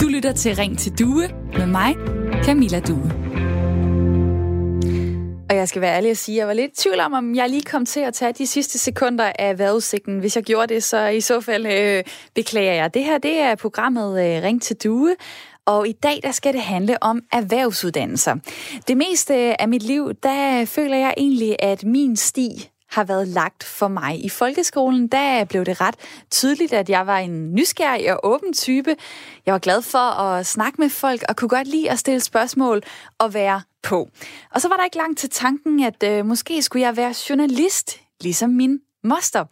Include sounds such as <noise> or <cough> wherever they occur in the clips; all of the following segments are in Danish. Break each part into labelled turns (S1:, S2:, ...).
S1: Du lytter til Ring til Due med mig, Camilla Due. Og jeg skal være ærlig og sige, at jeg var lidt i tvivl om, om jeg lige kom til at tage de sidste sekunder af vejrudsigten. Hvis jeg gjorde det, så i så fald øh, beklager jeg. Det her, det er programmet øh, Ring til Due, og i dag der skal det handle om erhvervsuddannelser. Det meste af mit liv, der føler jeg egentlig, at min sti har været lagt for mig. I folkeskolen, der blev det ret tydeligt, at jeg var en nysgerrig og åben type. Jeg var glad for at snakke med folk og kunne godt lide at stille spørgsmål og være på. Og så var der ikke langt til tanken, at øh, måske skulle jeg være journalist, ligesom min moster.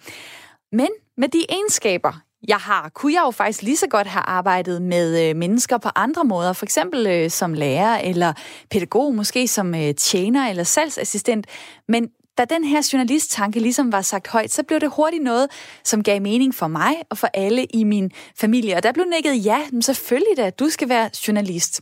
S1: Men med de egenskaber, jeg har, kunne jeg jo faktisk lige så godt have arbejdet med øh, mennesker på andre måder, for eksempel øh, som lærer eller pædagog, måske som øh, tjener eller salgsassistent. Men da den her journalisttanke ligesom var sagt højt, så blev det hurtigt noget, som gav mening for mig og for alle i min familie. Og der blev nikket ja, men selvfølgelig da, du skal være journalist.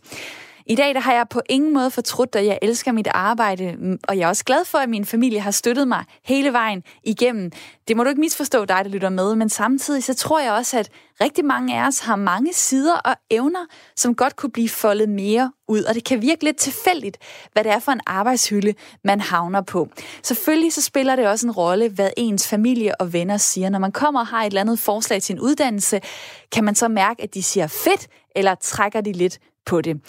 S1: I dag der har jeg på ingen måde fortrudt, at jeg elsker mit arbejde, mm, og jeg er også glad for, at min familie har støttet mig hele vejen igennem. Det må du ikke misforstå dig, der lytter med, men samtidig så tror jeg også, at rigtig mange af os har mange sider og evner, som godt kunne blive foldet mere ud, og det kan virke lidt tilfældigt, hvad det er for en arbejdshylde, man havner på. Selvfølgelig så spiller det også en rolle, hvad ens familie og venner siger. Når man kommer og har et eller andet forslag til en uddannelse, kan man så mærke, at de siger fedt, eller trækker de lidt på det.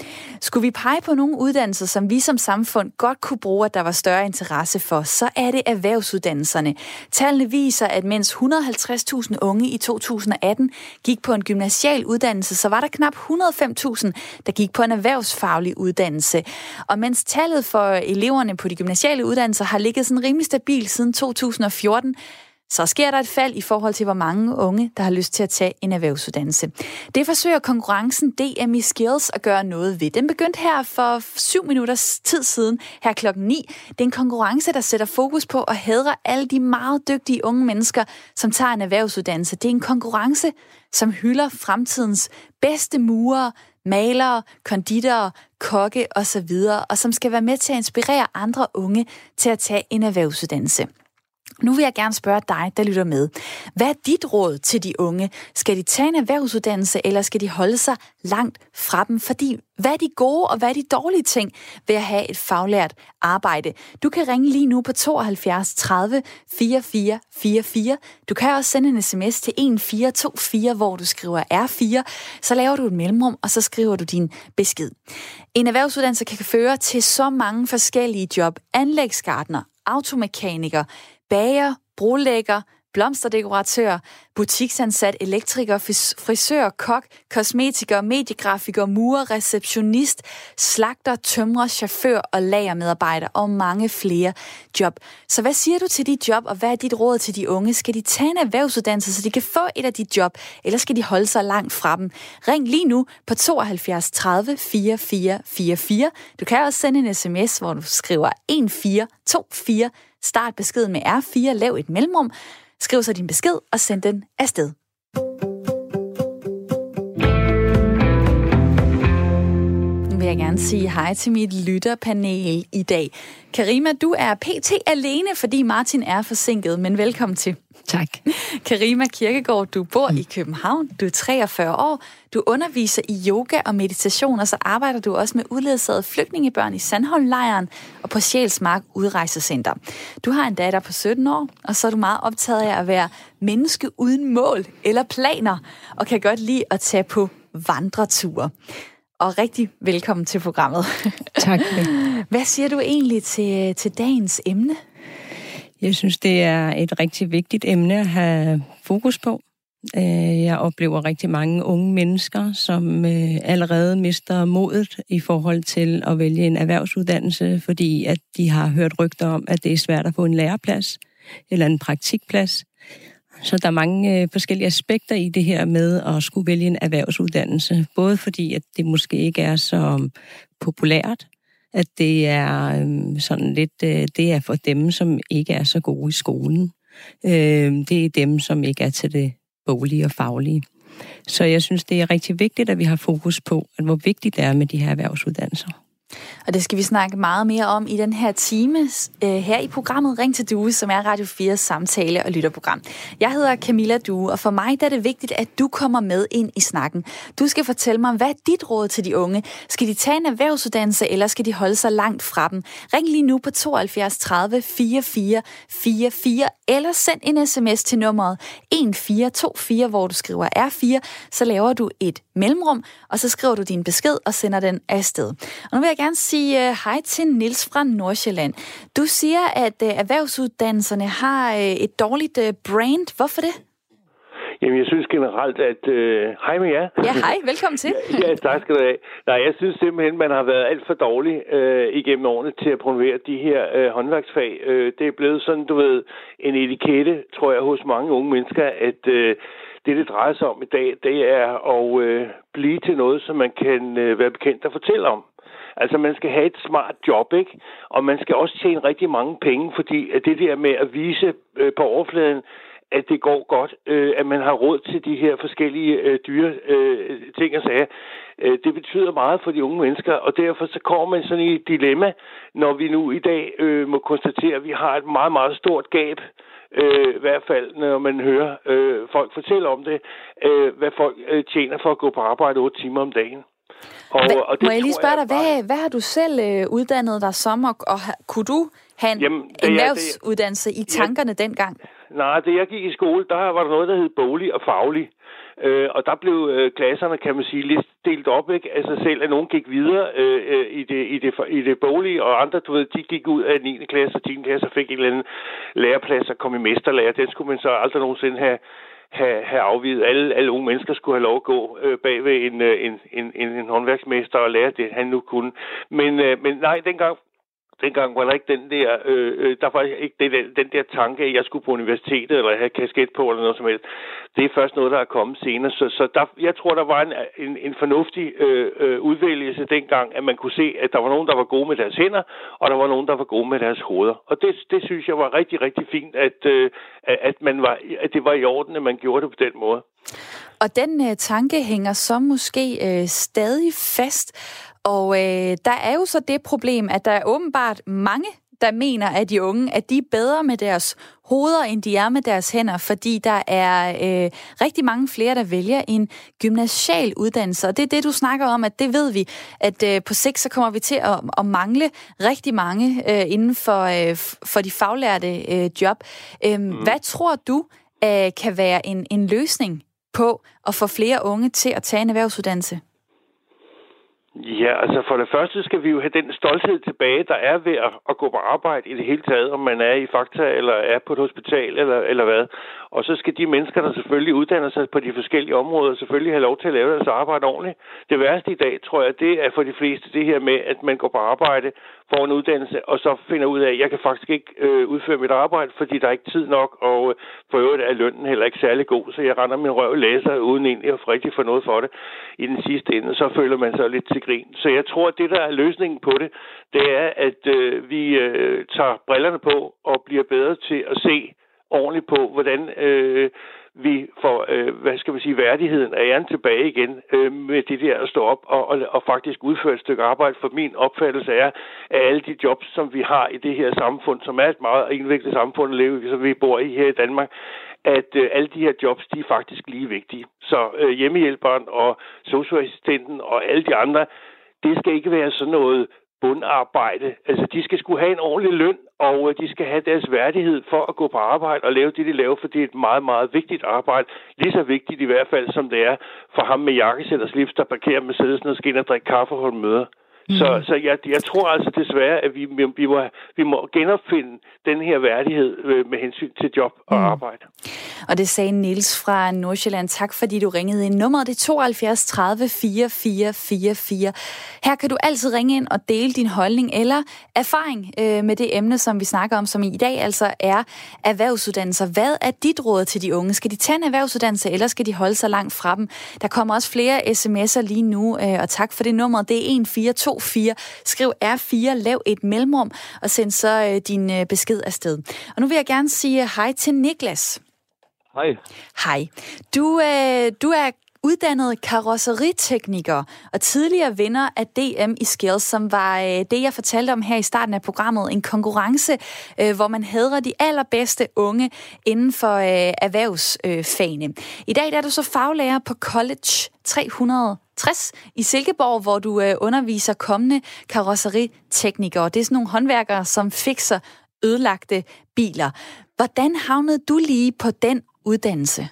S1: Skulle vi pege på nogle uddannelser, som vi som samfund godt kunne bruge, at der var større interesse for, så er det erhvervsuddannelserne. Tallene viser, at mens 150.000 unge i 2018 gik på en gymnasial uddannelse, så var der knap 105.000, der gik på en erhvervsfaglig uddannelse. Og mens tallet for eleverne på de gymnasiale uddannelser har ligget sådan rimelig stabil siden 2014, så sker der et fald i forhold til, hvor mange unge, der har lyst til at tage en erhvervsuddannelse. Det forsøger konkurrencen DMI Skills at gøre noget ved. Den begyndte her for syv minutters tid siden, her klokken 9. Det er en konkurrence, der sætter fokus på at hædre alle de meget dygtige unge mennesker, som tager en erhvervsuddannelse. Det er en konkurrence, som hylder fremtidens bedste murer, malere, konditorer, kokke osv., og som skal være med til at inspirere andre unge til at tage en erhvervsuddannelse. Nu vil jeg gerne spørge dig, der lytter med. Hvad er dit råd til de unge? Skal de tage en erhvervsuddannelse, eller skal de holde sig langt fra dem? Fordi hvad er de gode og hvad er de dårlige ting ved at have et faglært arbejde? Du kan ringe lige nu på 72 30 44 44. Du kan også sende en sms til 1424, hvor du skriver R4. Så laver du et mellemrum, og så skriver du din besked. En erhvervsuddannelse kan føre til så mange forskellige job. Anlægsgardner, automekaniker, bager, brolægger, blomsterdekoratør, butiksansat, elektriker, frisør, kok, kosmetiker, mediegrafiker, murer, receptionist, slagter, tømrer, chauffør og lagermedarbejder og mange flere job. Så hvad siger du til de job, og hvad er dit råd til de unge? Skal de tage en erhvervsuddannelse, så de kan få et af de job, eller skal de holde sig langt fra dem? Ring lige nu på 72 30 44 44. Du kan også sende en sms, hvor du skriver 1424 Start beskeden med R4, lav et mellemrum, skriv så din besked og send den afsted. Jeg gerne sige hej til mit lytterpanel i dag. Karima, du er pt. alene, fordi Martin er forsinket, men velkommen til.
S2: Tak. <laughs>
S1: Karima Kirkegaard, du bor i København, du er 43 år, du underviser i yoga og meditation, og så arbejder du også med udledsagede flygtningebørn i Sandholmlejren og på Sjælsmark Udrejsecenter. Du har en datter på 17 år, og så er du meget optaget af at være menneske uden mål eller planer, og kan godt lide at tage på vandreture. Og rigtig velkommen til programmet. <laughs>
S2: Tak.
S1: Hvad siger du egentlig til, til dagens emne?
S2: Jeg synes, det er et rigtig vigtigt emne at have fokus på. Øh, jeg oplever rigtig mange unge mennesker, som øh, allerede mister modet i forhold til at vælge en erhvervsuddannelse, fordi at de har hørt rygter om, at det er svært at få en læreplads eller en praktikplads. Så der er mange øh, forskellige aspekter i det her med at skulle vælge en erhvervsuddannelse. Både fordi, at det måske ikke er så populært, at det er øh, sådan lidt, øh, det er for dem, som ikke er så gode i skolen. Øh, det er dem, som ikke er til det boglige og faglige. Så jeg synes, det er rigtig vigtigt, at vi har fokus på, at hvor vigtigt det er med de her erhvervsuddannelser.
S1: Og det skal vi snakke meget mere om i den her time øh, her i programmet Ring til Due, som er Radio 4's samtale- og lytterprogram. Jeg hedder Camilla Due, og for mig der er det vigtigt, at du kommer med ind i snakken. Du skal fortælle mig, hvad er dit råd til de unge? Skal de tage en erhvervsuddannelse, eller skal de holde sig langt fra dem? Ring lige nu på 72 30 44 44, eller send en sms til nummeret 1424, hvor du skriver R4, så laver du et mellemrum, og så skriver du din besked og sender den afsted. Og nu vil jeg gerne sige uh, hej til Nils fra Nordsjælland. Du siger, at uh, erhvervsuddannelserne har uh, et dårligt brand. Hvorfor det?
S3: Jamen, jeg synes generelt, at... Øh, hej med jer.
S1: Ja, hej. Velkommen til. <laughs>
S3: ja, tak skal du have. Nej, jeg synes simpelthen, man har været alt for dårlig øh, igennem årene til at promovere de her øh, håndværksfag. Øh, det er blevet sådan, du ved, en etikette, tror jeg, hos mange unge mennesker, at øh, det, det drejer sig om i dag, det er at øh, blive til noget, som man kan øh, være bekendt og fortælle om. Altså, man skal have et smart job, ikke? Og man skal også tjene rigtig mange penge, fordi det der med at vise øh, på overfladen, at det går godt, øh, at man har råd til de her forskellige øh, dyre øh, ting og sager. Øh, det betyder meget for de unge mennesker, og derfor så kommer man sådan i et dilemma, når vi nu i dag øh, må konstatere, at vi har et meget, meget stort gab, øh, i hvert fald når man hører øh, folk fortælle om det, øh, hvad folk øh, tjener for at gå på arbejde 8 timer om dagen.
S1: Og, Hva, og det må jeg lige spørge dig, hvad, hvad har du selv øh, uddannet dig som, og, og kunne du have en Jamen, erhvervsuddannelse i tankerne ja, dengang?
S3: Nej, da jeg gik i skole, der var der noget, der hed bolig og faglig. Øh, og der blev øh, klasserne, kan man sige, lidt delt op ikke, af sig selv, at nogen gik videre øh, øh i, det, i, det, i det bolige, og andre, du ved, de gik ud af 9. klasse og 10. klasse og fik en eller anden læreplads og kom i mesterlærer. Den skulle man så aldrig nogensinde have, have, have afvidet. Alle, alle unge mennesker skulle have lov at gå øh, bag ved en, øh, en, en, en, en håndværksmester og lære det, han nu kunne. Men, øh, men nej, dengang dengang var der ikke den der, øh, øh der var ikke det, den der tanke, at jeg skulle på universitetet eller have kasket på eller noget som helst. Det er først noget, der er kommet senere. Så, så der, jeg tror, der var en, en, en fornuftig øh, øh, udvælgelse dengang, at man kunne se, at der var nogen, der var gode med deres hænder, og der var nogen, der var gode med deres hoveder. Og det, det synes jeg var rigtig, rigtig fint, at, øh, at, man var, at det var i orden, at man gjorde det på den måde.
S1: Og den øh, tanke hænger så måske øh, stadig fast. Og øh, der er jo så det problem, at der er åbenbart mange, der mener, at de unge, at de er bedre med deres hoveder, end de er med deres hænder, fordi der er øh, rigtig mange flere, der vælger en gymnasial uddannelse. Og det er det, du snakker om, at det ved vi, at øh, på sigt så kommer vi til at, at mangle rigtig mange øh, inden for, øh, for de faglærte øh, job. Øh, mm. Hvad tror du øh, kan være en, en løsning på at få flere unge til at tage en erhvervsuddannelse?
S3: Ja, altså for det første skal vi jo have den stolthed tilbage, der er ved at, at gå på arbejde i det hele taget, om man er i Fakta eller er på et hospital eller, eller hvad. Og så skal de mennesker, der selvfølgelig uddanner sig på de forskellige områder, selvfølgelig have lov til at lave deres arbejde ordentligt. Det værste i dag, tror jeg, det er for de fleste det her med, at man går på arbejde, får en uddannelse, og så finder ud af, at jeg kan faktisk ikke øh, udføre mit arbejde, fordi der er ikke tid nok, og øh, for øvrigt er lønnen heller ikke særlig god, så jeg render min røv læser, uden egentlig at rigtig for noget for det i den sidste ende. Så føler man sig lidt til grin. Så jeg tror, at det, der er løsningen på det, det er, at øh, vi øh, tager brillerne på og bliver bedre til at se ordentligt på, hvordan øh, vi får, øh, hvad skal man sige, værdigheden af æren tilbage igen øh, med det der at stå op og, og, og faktisk udføre et stykke arbejde. For min opfattelse er, at alle de jobs, som vi har i det her samfund, som er et meget indviklet samfund som vi bor i her i Danmark, at øh, alle de her jobs, de er faktisk lige vigtige. Så øh, hjemmehjælperen og socioassistenten og alle de andre, det skal ikke være sådan noget bundarbejde. Altså, de skal skulle have en ordentlig løn, og øh, de skal have deres værdighed for at gå på arbejde og lave det, de laver, for det er et meget, meget vigtigt arbejde. Lige så vigtigt i hvert fald, som det er for ham med jakkesæt og slips, der parkerer med sædelsen og skal ind og drikke kaffe og holde møder. Mm. Så, så jeg, jeg tror altså desværre, at vi, vi, må, vi må genopfinde den her værdighed øh, med hensyn til job og mm. arbejde.
S1: Og det sagde Nils fra Nordsjælland. Tak fordi du ringede ind. Nummeret det er 72 30 4444. Her kan du altid ringe ind og dele din holdning eller erfaring øh, med det emne, som vi snakker om, som i dag altså er erhvervsuddannelser. Hvad er dit råd til de unge? Skal de tage en erhvervsuddannelse, eller skal de holde sig langt fra dem? Der kommer også flere sms'er lige nu, øh, og tak for det nummer. Det er 1424 4. Skriv R4, lav et mellemrum, og send så øh, din øh, besked afsted. Og nu vil jeg gerne sige hej til Niklas.
S4: Hej.
S1: Hej. Du, øh, du er uddannet karosseritekniker og tidligere vinder af DM i Skills, som var øh, det, jeg fortalte om her i starten af programmet. En konkurrence, øh, hvor man hedder de allerbedste unge inden for erhvervsfagene. I dag der er du så faglærer på College 360 i Silkeborg, hvor du øh, underviser kommende karosseriteknikere. Det er sådan nogle håndværkere, som fikser ødelagte biler. Hvordan havnede du lige på den uddannelse?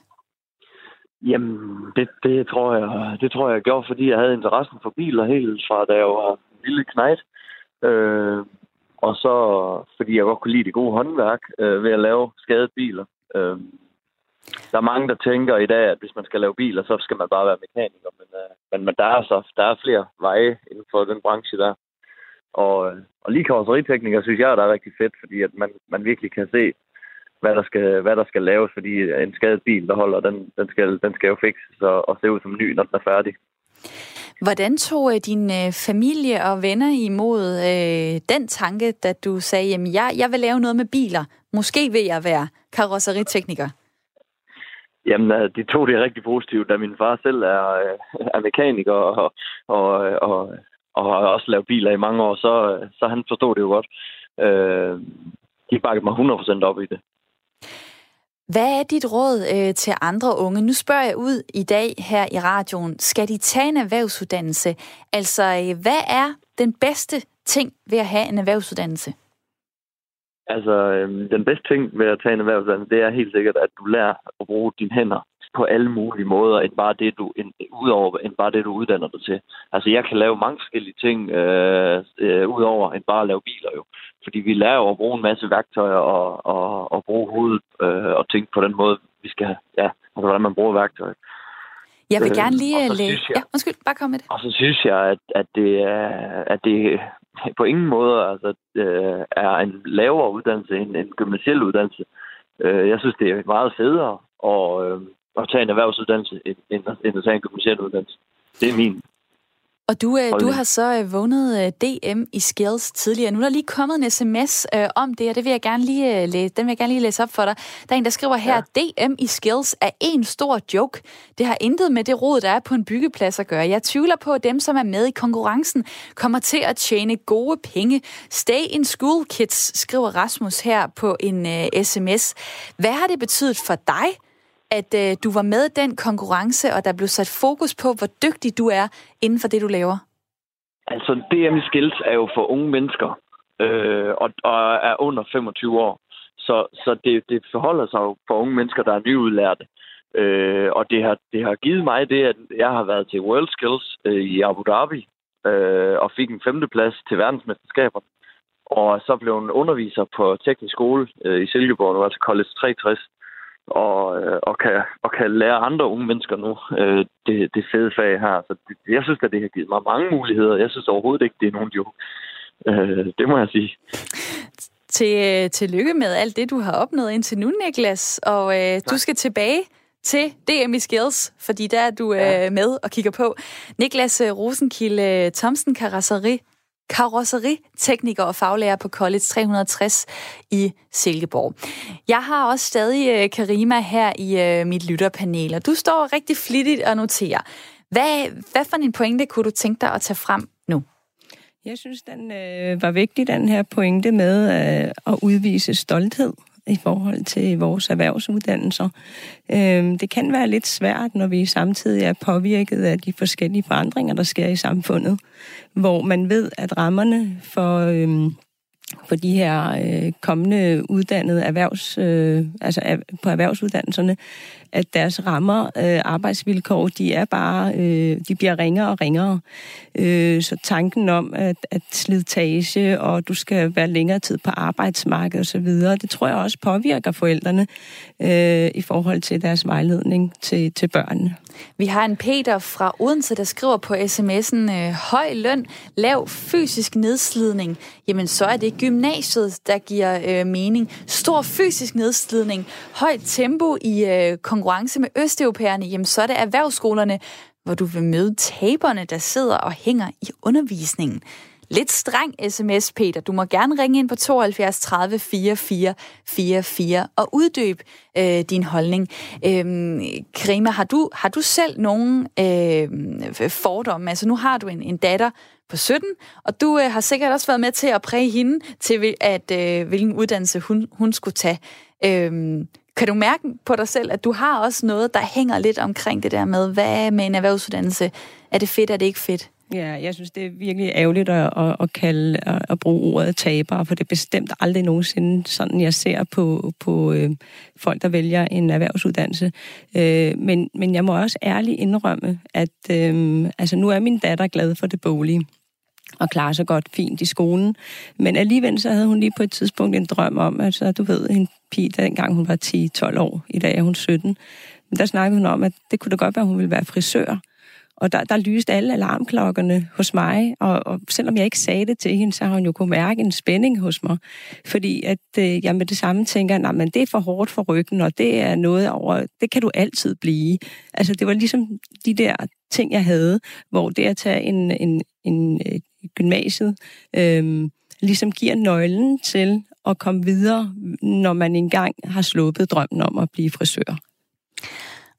S4: Jamen, det, det, tror jeg, det tror jeg, jeg gjorde, fordi jeg havde interessen for biler helt fra da jeg var en lille knægt. Øh, og så fordi jeg godt kunne lide det gode håndværk øh, ved at lave skadede biler. Øh, der er mange, der tænker i dag, at hvis man skal lave biler, så skal man bare være mekaniker. Men, øh, men, men der, er så, der er flere veje inden for den branche der. Og, øh, og lige karosseritekniker synes jeg, der er rigtig fedt, fordi at man, man virkelig kan se, hvad der skal, hvad der skal laves, fordi øh, en skadet bil, der holder, den, den, skal, den skal jo fikses og, og se ud som ny, når den er færdig.
S1: Hvordan tog øh, din familie og venner imod øh, den tanke, da du sagde, at jeg, jeg vil lave noget med biler. Måske vil jeg være karosseritekniker?
S4: Jamen, øh, de to det er rigtig positivt, da min far selv er, øh, er mekaniker og, og, og, og har også lavet biler i mange år, så, så han forstod det jo godt. Øh, de bakkede mig 100% op i det.
S1: Hvad er dit råd øh, til andre unge? Nu spørger jeg ud i dag her i radioen. Skal de tage en erhvervsuddannelse? Altså, øh, hvad er den bedste ting ved at have en erhvervsuddannelse?
S4: Altså, øh, den bedste ting ved at tage en erhvervsuddannelse, det er helt sikkert, at du lærer at bruge dine hænder på alle mulige måder, end bare det, du, end, udover, end bare det, du uddanner dig til. Altså, jeg kan lave mange forskellige ting, øh, øh, udover end bare at lave biler jo. Fordi vi lærer jo at bruge en masse værktøjer og, og, og bruge hovedet øh, og tænke på den måde, vi skal, ja, altså, hvordan man bruger værktøjer.
S1: Jeg vil gerne lige øh, lægge... Ja, undskyld, bare kom med det.
S4: Og så synes jeg, at, at, det, er, at det på ingen måde altså, øh, er en lavere uddannelse end en gymnasiel uddannelse. Øh, jeg synes, det er meget federe og, øh, at tage en erhvervsuddannelse end, end at tage en gymnasiel uddannelse. Det er min
S1: og du, øh, du har så øh, vundet øh, DM i Skills tidligere. Nu er der lige kommet en sms øh, om det, og det vil jeg gerne lige øh, læse, den vil jeg gerne lige læse op for dig. Der er en, der skriver her, ja. DM i Skills er en stor joke. Det har intet med det råd, der er på en byggeplads at gøre. Jeg tvivler på, at dem, som er med i konkurrencen, kommer til at tjene gode penge. Stay in school, kids, skriver Rasmus her på en øh, sms. Hvad har det betydet for dig, at øh, du var med i den konkurrence, og der blev sat fokus på, hvor dygtig du er inden for det, du laver?
S4: Altså, DM Skills er jo for unge mennesker, øh, og, og er under 25 år. Så, så det, det forholder sig jo for unge mennesker, der er nyudlærte. Øh, og det har, det har givet mig det, at jeg har været til World Skills øh, i Abu Dhabi, øh, og fik en femteplads til verdensmesterskaber. Og så blev en underviser på teknisk skole øh, i Silkeborg, nu altså College 63, og, øh, og, kan, og kan lære andre unge mennesker nu øh, det, det fede fag her. Så det, jeg synes at det har givet mig mange muligheder. Jeg synes overhovedet ikke, det er nogen joke. Øh, det må jeg sige.
S1: Til, øh, tillykke med alt det, du har opnået indtil nu, Niklas. Og øh, du skal tilbage til DM i Skills, fordi der er du ja. øh, med og kigger på. Niklas øh, Rosenkilde Thomsen Karasseri karosseritekniker og faglærer på College 360 i Silkeborg. Jeg har også stadig øh, Karima her i øh, mit lytterpanel, og du står rigtig flittigt og noterer. Hvad, hvad for en pointe kunne du tænke dig at tage frem nu?
S2: Jeg synes, den øh, var vigtig, den her pointe med øh, at udvise stolthed i forhold til vores erhvervsuddannelser. Øhm, det kan være lidt svært, når vi samtidig er påvirket af de forskellige forandringer, der sker i samfundet, hvor man ved, at rammerne for... Øh, for de her øh, kommende uddannede erhvervs, øh, altså er, på erhvervsuddannelserne, at deres rammer, øh, arbejdsvilkår, de er bare, øh, de bliver ringere og ringere. Øh, så tanken om, at, at slidtage, og du skal være længere tid på arbejdsmarkedet osv., det tror jeg også påvirker forældrene øh, i forhold til deres vejledning til, til børnene.
S1: Vi har en Peter fra Odense, der skriver på sms'en, øh, høj løn, lav fysisk nedslidning. Jamen, så er det gymnasiet, der giver øh, mening. Stor fysisk nedslidning, højt tempo i øh, konkurrence med østeuropæerne, jamen så er det erhvervsskolerne, hvor du vil møde taberne, der sidder og hænger i undervisningen lidt streng sms, Peter. Du må gerne ringe ind på 72 30 44 44 og uddybe øh, din holdning. Øhm, Karima, har du, har du selv nogen øh, fordomme? Altså nu har du en, en datter på 17, og du øh, har sikkert også været med til at præge hende til, at øh, hvilken uddannelse hun, hun skulle tage. Øhm, kan du mærke på dig selv, at du har også noget, der hænger lidt omkring det der med, hvad med en erhvervsuddannelse? Er det fedt, er det ikke fedt?
S2: Ja, jeg synes, det er virkelig ærgerligt at, at, at, kalde, at, at bruge ordet taber, for det er bestemt aldrig nogensinde sådan, jeg ser på, på øh, folk, der vælger en erhvervsuddannelse. Øh, men, men jeg må også ærligt indrømme, at øh, altså, nu er min datter glad for det bolige og klarer sig godt fint i skolen. Men alligevel så havde hun lige på et tidspunkt en drøm om, altså du ved, en pige, dengang hun var 10-12 år, i dag er hun 17, men der snakkede hun om, at det kunne da godt være, at hun ville være frisør. Og der, der lyste alle alarmklokkerne hos mig, og, og selvom jeg ikke sagde det til hende, så har hun jo kunne mærke en spænding hos mig. Fordi at øh, jeg med det samme tænker, at det er for hårdt for ryggen, og det er noget over, det kan du altid blive. Altså det var ligesom de der ting, jeg havde, hvor det at tage en, en, en, øh, gymnasiet øh, ligesom giver nøglen til at komme videre, når man engang har sluppet drømmen om at blive frisør.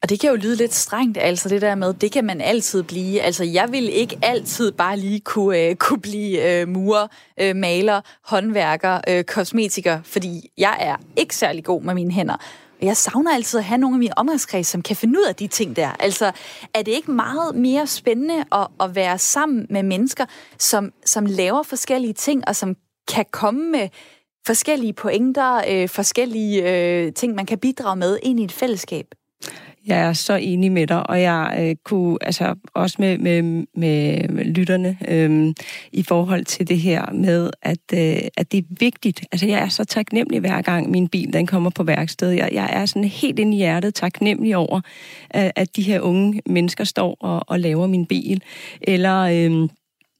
S1: Og det kan jo lyde lidt strengt, altså det der med, det kan man altid blive. Altså jeg vil ikke altid bare lige kunne, øh, kunne blive øh, murer, øh, maler, håndværker, øh, kosmetiker, fordi jeg er ikke særlig god med mine hænder. Og jeg savner altid at have nogle af mine omgangskreds, som kan finde ud af de ting der. Altså, er det ikke meget mere spændende at, at være sammen med mennesker, som, som laver forskellige ting, og som kan komme med forskellige pointer, øh, forskellige øh, ting, man kan bidrage med ind i et fællesskab?
S2: Jeg er så enig med dig, og jeg øh, kunne altså også med, med, med, med lytterne øh, i forhold til det her med, at, øh, at det er vigtigt. Altså jeg er så taknemmelig hver gang min bil den kommer på værksted. Jeg, jeg er sådan helt ind i hjertet taknemmelig over, at, at de her unge mennesker står og, og laver min bil. Eller... Øh,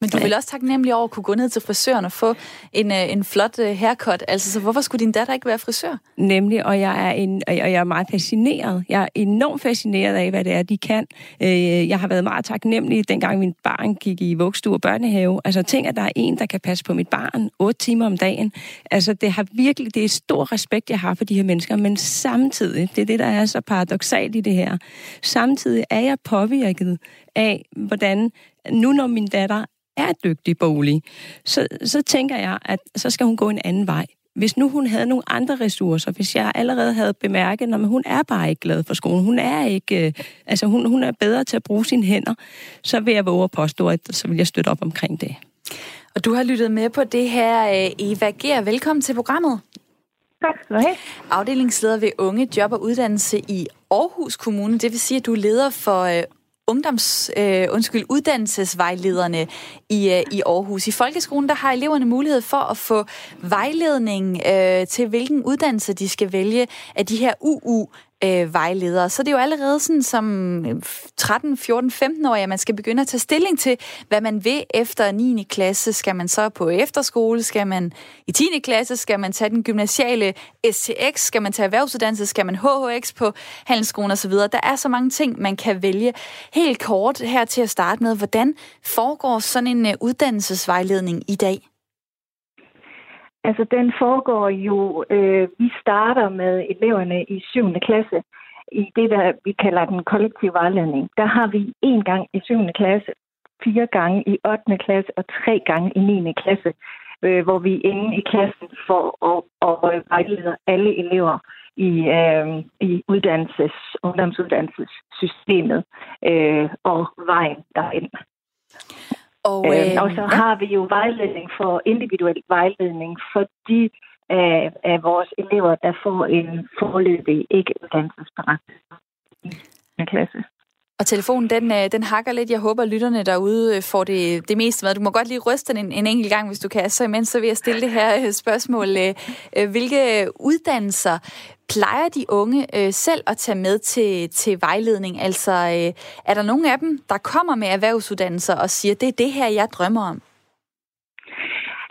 S1: men du vil også taknemmelig over at kunne gå ned til frisøren og få en, øh, en flot øh, haircut. Altså, så hvorfor skulle din datter ikke være frisør?
S2: Nemlig, og jeg er, en, og jeg er meget fascineret. Jeg er enormt fascineret af, hvad det er, de kan. Øh, jeg har været meget taknemmelig, dengang min barn gik i vugstue og børnehave. Altså, tænk, at der er en, der kan passe på mit barn 8 timer om dagen. Altså, det har virkelig, det er stor respekt, jeg har for de her mennesker, men samtidig, det er det, der er så paradoxalt i det her, samtidig er jeg påvirket af, hvordan nu når min datter er dygtig bolig, så, så tænker jeg, at så skal hun gå en anden vej. Hvis nu hun havde nogle andre ressourcer, hvis jeg allerede havde bemærket, at hun er bare ikke glad for skolen, hun er ikke, øh, altså hun, hun er bedre til at bruge sine hænder, så vil jeg våge at påstå, at så vil jeg støtte op omkring det.
S1: Og du har lyttet med på det her, øh, Eva Gær. Velkommen til programmet.
S5: Tak skal du have.
S1: Afdelingsleder ved Unge Job og Uddannelse i Aarhus Kommune. Det vil sige, at du er leder for øh, ungdoms, øh, undskyld, uddannelsesvejlederne i, øh, i Aarhus. I folkeskolen der har eleverne mulighed for at få vejledning øh, til, hvilken uddannelse de skal vælge af de her UU øh, vejledere. Så det er jo allerede sådan som 13, 14, 15 år, at man skal begynde at tage stilling til, hvad man vil efter 9. klasse. Skal man så på efterskole? Skal man i 10. klasse? Skal man tage den gymnasiale STX? Skal man tage erhvervsuddannelse? Skal man HHX på handelsskolen osv.? Der er så mange ting, man kan vælge. Helt kort her til at starte med, hvordan foregår sådan en øh, uddannelsesvejledning i dag?
S5: Altså, den foregår jo, øh, vi starter med eleverne i 7. klasse i det, der vi kalder den kollektive vejledning. Der har vi en gang i 7. klasse, fire gange i 8. klasse og tre gange i 9. klasse, øh, hvor vi er inde i klassen for at, at vejlede alle elever i, øh, i uddannelses, ungdomsuddannelsessystemet øh, og vejen derind. Og, øh, øh, og så ja. har vi jo vejledning for individuel vejledning for de af, af vores elever, der får en forløbig ikke uddannelsesberetning klasse.
S1: Og telefonen, den, øh, den hakker lidt. Jeg håber, lytterne derude øh, får det, det meste med. Du må godt lige ryste den en, en enkelt gang, hvis du kan. Så imens så vil jeg stille det her øh, spørgsmål. Hvilke uddannelser plejer de unge selv at tage med til, til vejledning? Altså, er der nogen af dem, der kommer med erhvervsuddannelser og siger, det er det her, jeg drømmer om?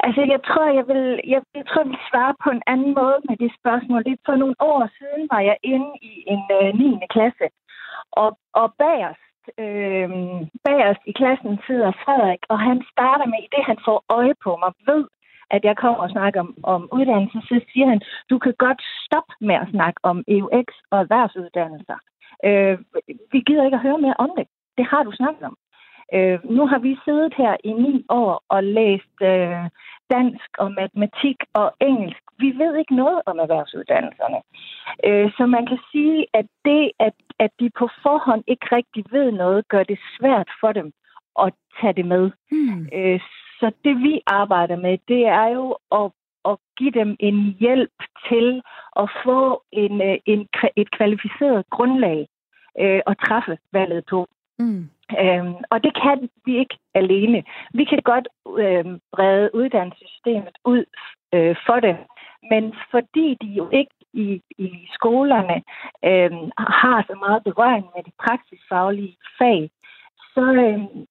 S5: Altså, jeg tror, jeg vil, jeg, jeg tror, jeg vil svare på en anden måde med det spørgsmål. Det for nogle år siden var jeg inde i en øh, 9. klasse, og, og bagerst øh, bagerst i klassen sidder Frederik, og han starter med, i det han får øje på mig, ved, at jeg kommer og snakker om, om uddannelse, så siger han, du kan godt stoppe med at snakke om EUX og erhvervsuddannelser. Øh, vi gider ikke at høre mere om det. Det har du snakket om. Øh, nu har vi siddet her i ni år og læst øh, dansk og matematik og engelsk. Vi ved ikke noget om erhvervsuddannelserne. Øh, så man kan sige, at det, at, at de på forhånd ikke rigtig ved noget, gør det svært for dem at tage det med. Hmm. Øh, så det vi arbejder med, det er jo at, at give dem en hjælp til at få en, øh, en, et kvalificeret grundlag øh, at træffe valget på. Mm. Øhm, og det kan vi ikke alene. Vi kan godt øhm, brede uddannelsessystemet ud øh, for det, men fordi de jo ikke i, i skolerne øhm, har så meget berøring med de praksisfaglige fag, så, øhm,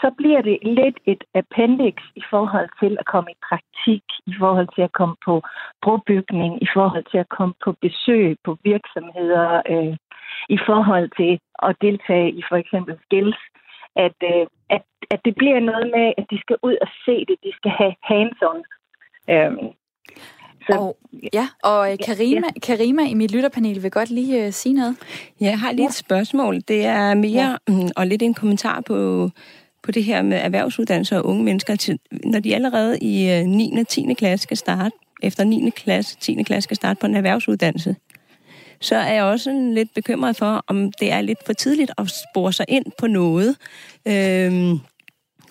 S5: så bliver det lidt et appendix i forhold til at komme i praktik, i forhold til at komme på brobygning, i forhold til at komme på besøg på virksomheder, øh, i forhold til at deltage i for eksempel skills, at, øh, at, at det bliver noget med, at de skal ud og se det, de skal have hands-on. Øhm,
S1: så, og, ja, og øh, Karima, ja. Karima i mit lytterpanel vil godt lige uh, sige noget.
S2: Ja, jeg har lige et spørgsmål. Det er mere, ja. Mm, og lidt en kommentar på, på det her med erhvervsuddannelser og unge mennesker. Til, når de allerede i øh, 9. og 10. klasse skal starte, efter 9. klasse, 10. klasse skal starte på en erhvervsuddannelse, så er jeg også lidt bekymret for, om det er lidt for tidligt at spore sig ind på noget. Øhm,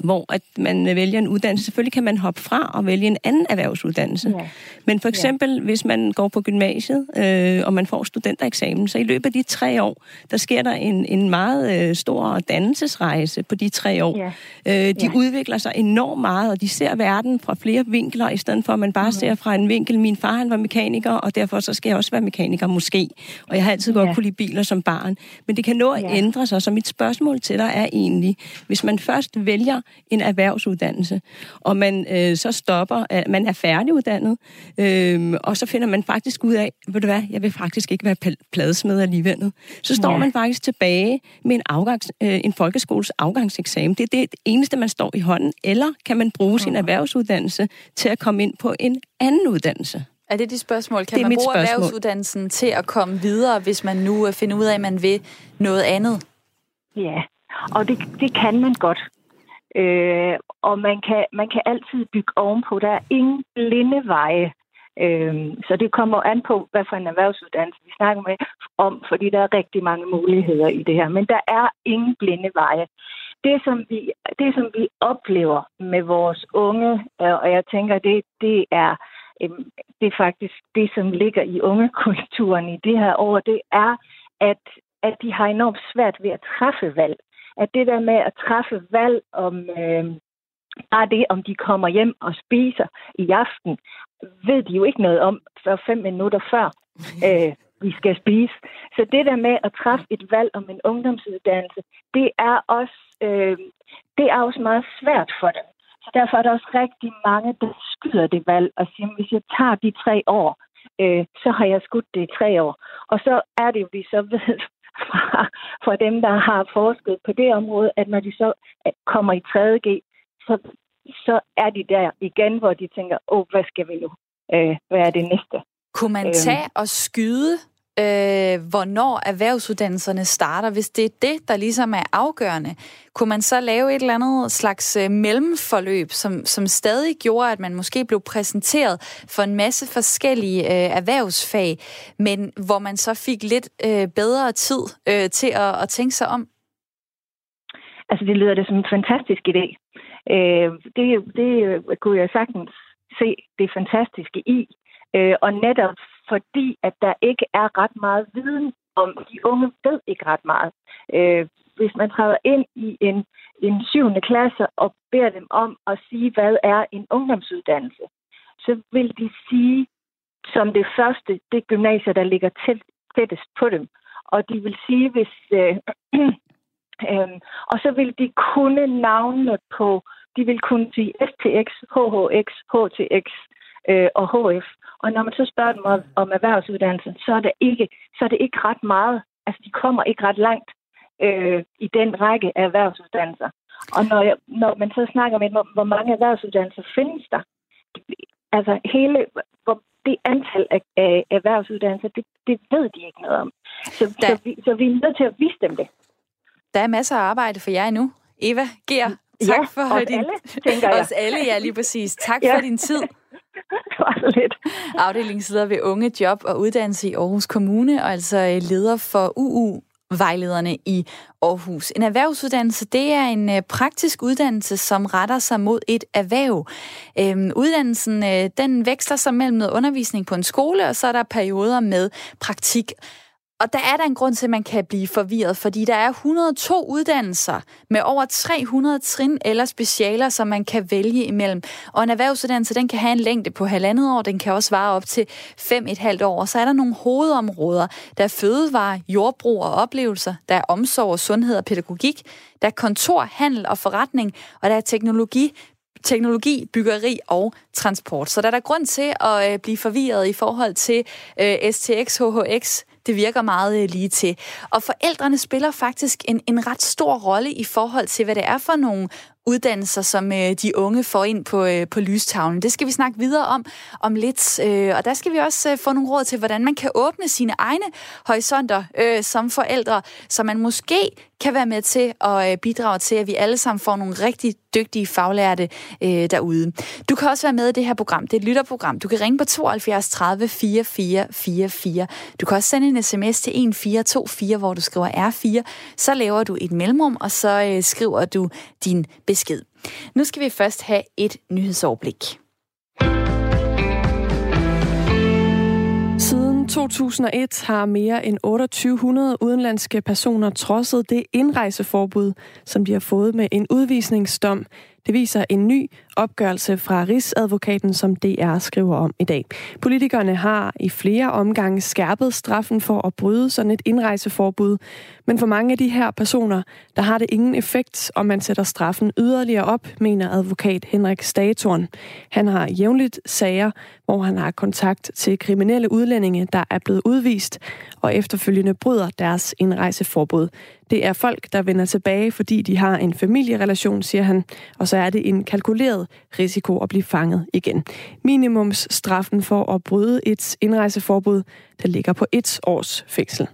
S2: hvor at man vælger en uddannelse. Selvfølgelig kan man hoppe fra og vælge en anden erhvervsuddannelse. Ja. Men for eksempel, ja. hvis man går på gymnasiet, øh, og man får studentereksamen, så i løbet af de tre år, der sker der en, en meget øh, stor dannelsesrejse på de tre år. Ja. Øh, de ja. udvikler sig enormt meget, og de ser verden fra flere vinkler, i stedet for at man bare mm-hmm. ser fra en vinkel, min far han var mekaniker, og derfor så skal jeg også være mekaniker måske. Og jeg har altid godt ja. kunne lide biler som barn. Men det kan nå at ja. ændre sig, så mit spørgsmål til dig er egentlig, hvis man først vælger en erhvervsuddannelse, og man øh, så stopper, at man er færdiguddannet, øh, og så finder man faktisk ud af, ved du hvad, jeg vil faktisk ikke være pladesmed alligevel. Så står ja. man faktisk tilbage med en, afgangs, øh, en folkeskoles afgangseksamen. Det er det eneste, man står i hånden. Eller kan man bruge sin erhvervsuddannelse til at komme ind på en anden uddannelse?
S1: Er det de spørgsmål? Kan det man bruge spørgsmål. erhvervsuddannelsen til at komme videre, hvis man nu øh, finder ud af, at man vil noget andet?
S5: Ja, og det, det kan man godt. Øh, og man kan, man kan altid bygge ovenpå. Der er ingen blinde veje. Øh, så det kommer an på, hvad for en erhvervsuddannelse vi snakker med om, fordi der er rigtig mange muligheder i det her. Men der er ingen blinde veje. Det, som vi, det, som vi oplever med vores unge, øh, og jeg tænker, det, det er øh, det er faktisk det, som ligger i ungekulturen i det her år, det er, at, at de har enormt svært ved at træffe valg at det der med at træffe valg om øh, bare det, om de kommer hjem og spiser i aften, ved de jo ikke noget om før fem minutter før <laughs> øh, vi skal spise. Så det der med at træffe et valg om en ungdomsuddannelse, det er også, øh, det er også meget svært for dem. Så derfor er der også rigtig mange, der skyder det valg og siger, hvis jeg tager de tre år, øh, så har jeg skudt det i tre år. Og så er det jo, vi så <laughs> ved fra, fra dem, der har forsket på det område, at når de så kommer i 3.G, så, så er de der igen, hvor de tænker, åh, hvad skal vi nu? Øh, hvad er det næste?
S1: Kunne man øhm. tage og skyde øh, hvornår erhvervsuddannelserne starter, hvis det er det, der ligesom er afgørende. Kunne man så lave et eller andet slags øh, mellemforløb, som, som stadig gjorde, at man måske blev præsenteret for en masse forskellige øh, erhvervsfag, men hvor man så fik lidt øh, bedre tid øh, til at, at tænke sig om?
S5: Altså, det lyder det som en fantastisk idé. Øh, det, det kunne jeg sagtens se det fantastiske i. Øh, og netop fordi, at der ikke er ret meget viden om, de unge ved ikke ret meget. Øh, hvis man træder ind i en, en syvende klasse og beder dem om at sige, hvad er en ungdomsuddannelse, så vil de sige, som det første, det gymnasier, der ligger tæt, tættest på dem. Og de vil sige, hvis... Øh, <clears throat> øh, og så vil de kunne navnene på, de vil kunne sige STX, HHX, HTX øh, og HF. Og når man så spørger dem om, om erhvervsuddannelsen, så er, det ikke, så er det ikke ret meget. Altså, de kommer ikke ret langt. øh, i den række af erhvervsuddannelser. Og når, jeg, når man så snakker med, hvor, hvor mange erhvervsuddannelser findes der, altså hele, hvor det antal af, af erhvervsuddannelser, det, det ved de ikke noget om. Så, så, vi, så vi er nødt til at vise dem det.
S1: Der er masser af arbejde for jer endnu. Eva Gear, tak
S5: ja,
S1: for
S5: os
S1: din...
S5: alle, tænker jeg. <laughs>
S1: Os alle, ja, lige præcis. Tak
S5: Ja.
S1: for din tid. <laughs>
S5: Det var lidt.
S1: Afdelingsleder ved Unge Job og Uddannelse i Aarhus Kommune, og altså øh, leder for UU vejlederne i Aarhus. En erhvervsuddannelse, det er en øh, praktisk uddannelse, som retter sig mod et erhverv. Øhm, uddannelsen, øh, den veksler sig mellem noget undervisning på en skole, og så er der perioder med praktik. Og der er der en grund til, at man kan blive forvirret, fordi der er 102 uddannelser med over 300 trin eller specialer, som man kan vælge imellem. Og en erhvervsuddannelse, den kan have en længde på halvandet år, den kan også vare op til fem et halvt år. Og så er der nogle hovedområder. Der er fødevare, jordbrug og oplevelser, der er omsorg og sundhed og pædagogik, der er kontor, handel og forretning, og der er teknologi, teknologi, byggeri og transport. Så der er der grund til at øh, blive forvirret i forhold til øh, STX, HHX. Det virker meget øh, lige til. Og forældrene spiller faktisk en, en ret stor rolle i forhold til, hvad det er for nogle uddannelser, som øh, de unge får ind på, øh, på lystavlen. Det skal vi snakke videre om om lidt. Øh, og der skal vi også øh, få nogle råd til, hvordan man kan åbne sine egne horisonter øh, som forældre, så man måske kan være med til at øh, bidrage til, at vi alle sammen får nogle rigtig dygtige faglærte øh, derude. Du kan også være med i det her program. Det er et lytterprogram. Du kan ringe på 72 30 44 44. Du kan også sende en sms til 1424, hvor du skriver R4. Så laver du et mellemrum, og så øh, skriver du din besked. Nu skal vi først have et nyhedsoverblik.
S6: Siden 2001 har mere end 2800 udenlandske personer trodset det indrejseforbud, som de har fået med en udvisningsdom. Det viser en ny opgørelse fra Rigsadvokaten, som DR skriver om i dag. Politikerne har i flere omgange skærpet straffen for at bryde sådan et indrejseforbud. Men for mange af de her personer, der har det ingen effekt, om man sætter straffen yderligere op, mener advokat Henrik Statorn. Han har jævnligt sager, hvor han har kontakt til kriminelle udlændinge, der er blevet udvist og efterfølgende bryder deres indrejseforbud. Det er folk, der vender tilbage, fordi de har en familierelation, siger han, og så er det en kalkuleret risiko at blive fanget igen. Minimumsstraffen for at bryde et indrejseforbud, der ligger på et års fængsel.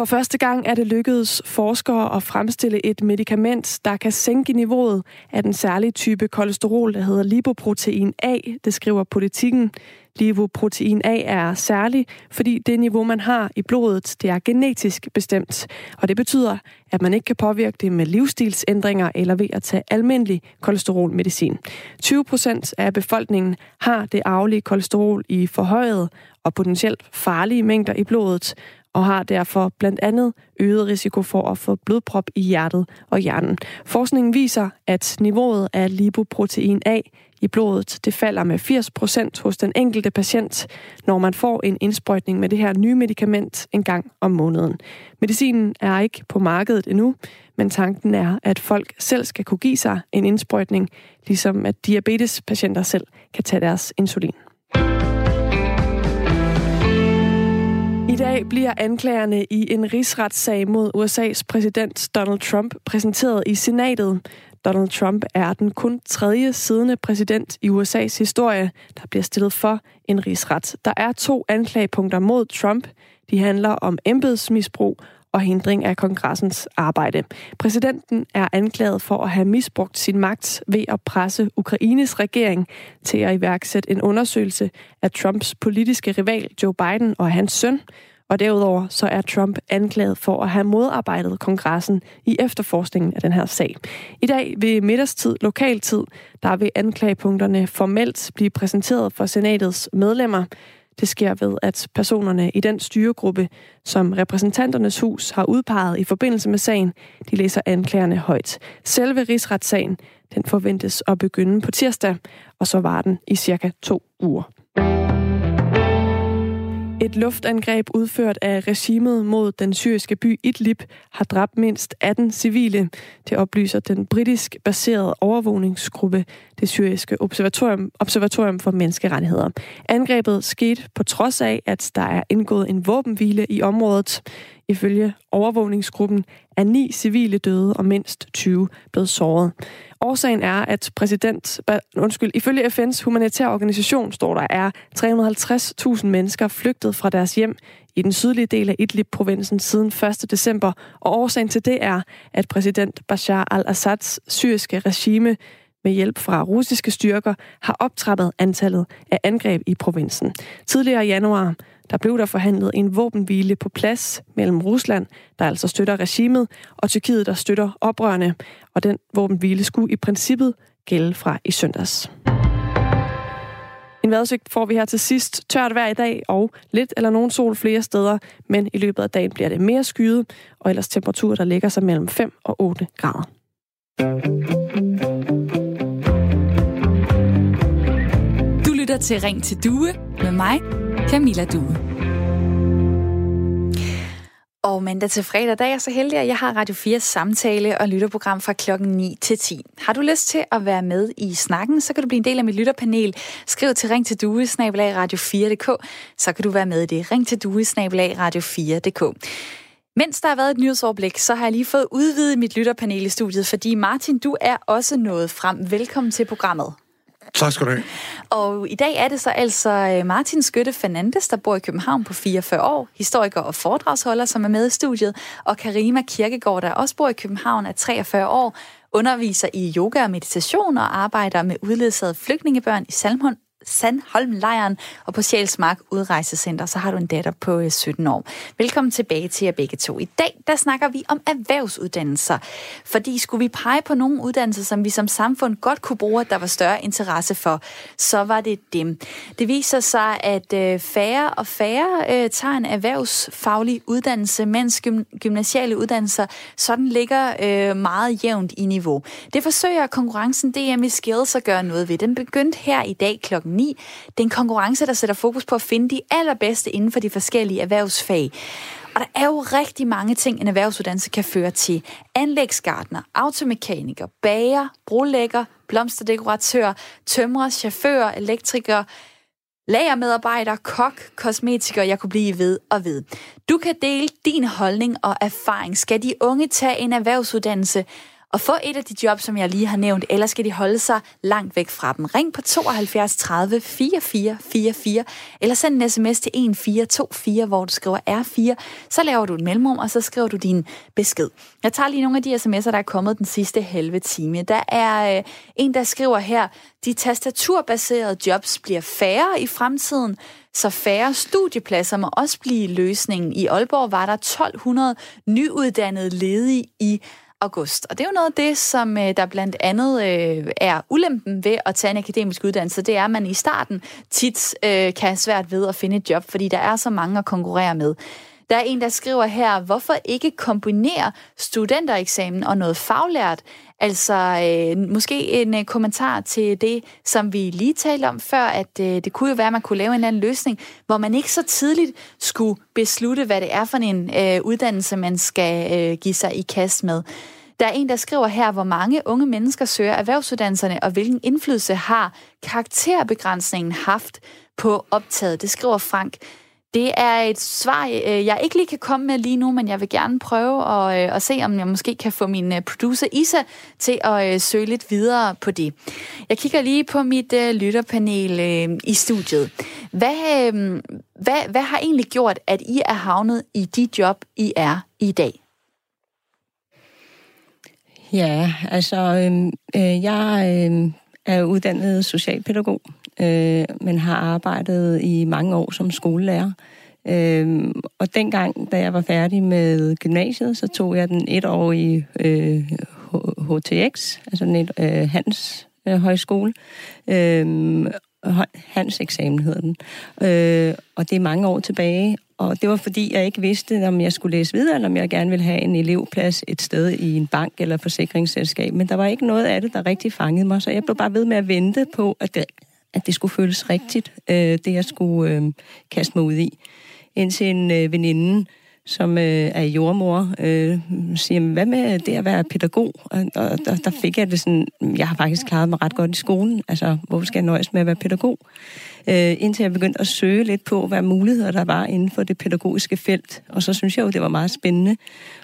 S6: For første gang er det lykkedes forskere at fremstille et medicament, der kan sænke niveauet af den særlige type kolesterol, der hedder lipoprotein A, det skriver politikken. Lipoprotein A er særlig, fordi det niveau, man har i blodet, det er genetisk bestemt. Og det betyder, at man ikke kan påvirke det med livsstilsændringer eller ved at tage almindelig kolesterolmedicin. 20 procent af befolkningen har det arvelige kolesterol i forhøjet og potentielt farlige mængder i blodet, og har derfor blandt andet øget risiko for at få blodprop i hjertet og hjernen. Forskningen viser, at niveauet af lipoprotein A i blodet det falder med 80% hos den enkelte patient, når man får en indsprøjtning med det her nye medicament en gang om måneden. Medicinen er ikke på markedet endnu, men tanken er, at folk selv skal kunne give sig en indsprøjtning, ligesom at diabetespatienter selv kan tage deres insulin. Dag bliver anklagerne i en rigsretssag mod USA's præsident Donald Trump præsenteret i senatet. Donald Trump er den kun tredje siddende præsident i USA's historie, der bliver stillet for en rigsret. Der er to anklagepunkter mod Trump. De handler om embedsmisbrug og hindring af kongressens arbejde. Præsidenten er anklaget for at have misbrugt sin magt ved at presse Ukraines regering til at iværksætte en undersøgelse af Trumps politiske rival Joe Biden og hans søn. Og derudover så er Trump anklaget for at have modarbejdet kongressen i efterforskningen af den her sag. I dag ved middagstid, lokaltid, der vil anklagepunkterne formelt blive præsenteret for senatets medlemmer. Det sker ved, at personerne i den styregruppe, som repræsentanternes hus har udpeget i forbindelse med sagen, de læser anklagerne højt. Selve rigsretssagen, den forventes at begynde på tirsdag, og så var den i cirka to uger. Et luftangreb udført af regimet mod den syriske by Idlib har dræbt mindst 18 civile. Det oplyser den britisk baserede overvågningsgruppe, det syriske observatorium, observatorium for menneskerettigheder. Angrebet skete på trods af, at der er indgået en våbenhvile i området. Ifølge overvågningsgruppen er ni civile døde og mindst 20 blevet såret. Årsagen er, at præsident, øh, undskyld, ifølge FN's humanitære organisation, står der, er 350.000 mennesker flygtet fra deres hjem i den sydlige del af Idlib-provinsen siden 1. december, og årsagen til det er, at præsident Bashar al-Assads syriske regime med hjælp fra russiske styrker har optrappet antallet af angreb i provinsen. Tidligere i januar der blev der forhandlet en våbenhvile på plads mellem Rusland, der altså støtter regimet, og Tyrkiet, der støtter oprørende. Og den våbenhvile skulle i princippet gælde fra i søndags. En vejrudsigt får vi her til sidst. Tørt vejr i dag og lidt eller nogen sol flere steder, men i løbet af dagen bliver det mere skyet, og ellers temperaturer, der ligger sig mellem 5 og 8 grader.
S1: Lytter til Ring til Due med mig, Camilla Due. Og mandag til fredag, der er jeg så heldig, at jeg har Radio 4 samtale og lytterprogram fra klokken 9 til 10. Har du lyst til at være med i snakken, så kan du blive en del af mit lytterpanel. Skriv til ring til due, radio4.dk, så kan du være med i det. Ring til due, radio4.dk. Mens der har været et nyhedsoverblik, så har jeg lige fået udvidet mit lytterpanel i studiet, fordi Martin, du er også nået frem. Velkommen til programmet.
S7: Tak skal du have.
S1: Og i dag er det så altså øh, Martin Skytte Fernandes, der bor i København på 44 år, historiker og foredragsholder, som er med i studiet, og Karima Kirkegaard, der også bor i København, er 43 år, underviser i yoga og meditation og arbejder med udledsede flygtningebørn i Salmhund, Sandholmlejren og på Sjælsmark Udrejsecenter, så har du en datter på øh, 17 år. Velkommen tilbage til jer begge to. I dag der snakker vi om erhvervsuddannelser, fordi skulle vi pege på nogle uddannelser, som vi som samfund godt kunne bruge, at der var større interesse for, så var det dem. Det viser sig, at øh, færre og færre øh, tager en erhvervsfaglig uddannelse, mens gymnasiale uddannelser sådan ligger øh, meget jævnt i niveau. Det forsøger konkurrencen DM i Skills at gøre noget ved. Den begyndte her i dag klokken 2009. Det er en konkurrence, der sætter fokus på at finde de allerbedste inden for de forskellige erhvervsfag. Og der er jo rigtig mange ting, en erhvervsuddannelse kan føre til. Anlægsgardner, automekaniker, bager, brolægger, blomsterdekoratør, tømrer, chauffør, elektriker, lagermedarbejder, kok, kosmetiker, jeg kunne blive ved og ved. Du kan dele din holdning og erfaring. Skal de unge tage en erhvervsuddannelse? At få et af de job, som jeg lige har nævnt, eller skal de holde sig langt væk fra dem? Ring på 72 30 44 44, eller send en sms til 1424, hvor du skriver R4. Så laver du et mellemrum, og så skriver du din besked. Jeg tager lige nogle af de sms'er, der er kommet den sidste halve time. Der er øh, en, der skriver her, de tastaturbaserede jobs bliver færre i fremtiden, så færre studiepladser må også blive løsningen. I Aalborg var der 1200 nyuddannede ledige i august. Og det er jo noget af det, som øh, der blandt andet øh, er ulempen ved at tage en akademisk uddannelse. Det er, at man i starten tit øh, kan have svært ved at finde et job, fordi der er så mange at konkurrere med. Der er en, der skriver her, hvorfor ikke kombinere studentereksamen og noget faglært? Altså øh, måske en øh, kommentar til det, som vi lige talte om før, at øh, det kunne jo være, at man kunne lave en anden løsning, hvor man ikke så tidligt skulle beslutte, hvad det er for en øh, uddannelse, man skal øh, give sig i kast med. Der er en, der skriver her, hvor mange unge mennesker søger erhvervsuddannelserne, og hvilken indflydelse har karakterbegrænsningen haft på optaget. Det skriver Frank. Det er et svar, øh, jeg ikke lige kan komme med lige nu, men jeg vil gerne prøve at, øh, at se, om jeg måske kan få min øh, producer Isa til at søge lidt videre på det. Jeg kigger lige på mit lytterpanel i studiet. Hvad, hvad, hvad har egentlig gjort, at I er havnet i de job, I er i dag?
S2: Ja, altså, øhm, øh, jeg øh, er uddannet socialpædagog, øh, men har arbejdet i mange år som skolelærer. Øh, og dengang, da jeg var færdig med gymnasiet, så tog jeg den etårige øh, HTX, altså den et, øh, Hans øh, Højskole. Øh, Hans eksamen hedder den. Øh, og det er mange år tilbage, og det var fordi, jeg ikke vidste, om jeg skulle læse videre, eller om jeg gerne ville have en elevplads et sted i en bank eller forsikringsselskab. Men der var ikke noget af det, der rigtig fangede mig, så jeg blev bare ved med at vente på, at det, at det skulle føles rigtigt, øh, det jeg skulle øh, kaste mig ud i. Indtil en øh, veninde, som øh, er jordmor, øh, siger, hvad med det at være pædagog? Og, og der, der fik jeg det sådan, jeg har faktisk klaret mig ret godt i skolen, altså hvorfor skal jeg nøjes med at være pædagog? øh, indtil jeg begyndte at søge lidt på, hvad muligheder der var inden for det pædagogiske felt. Og så synes jeg jo, det var meget spændende.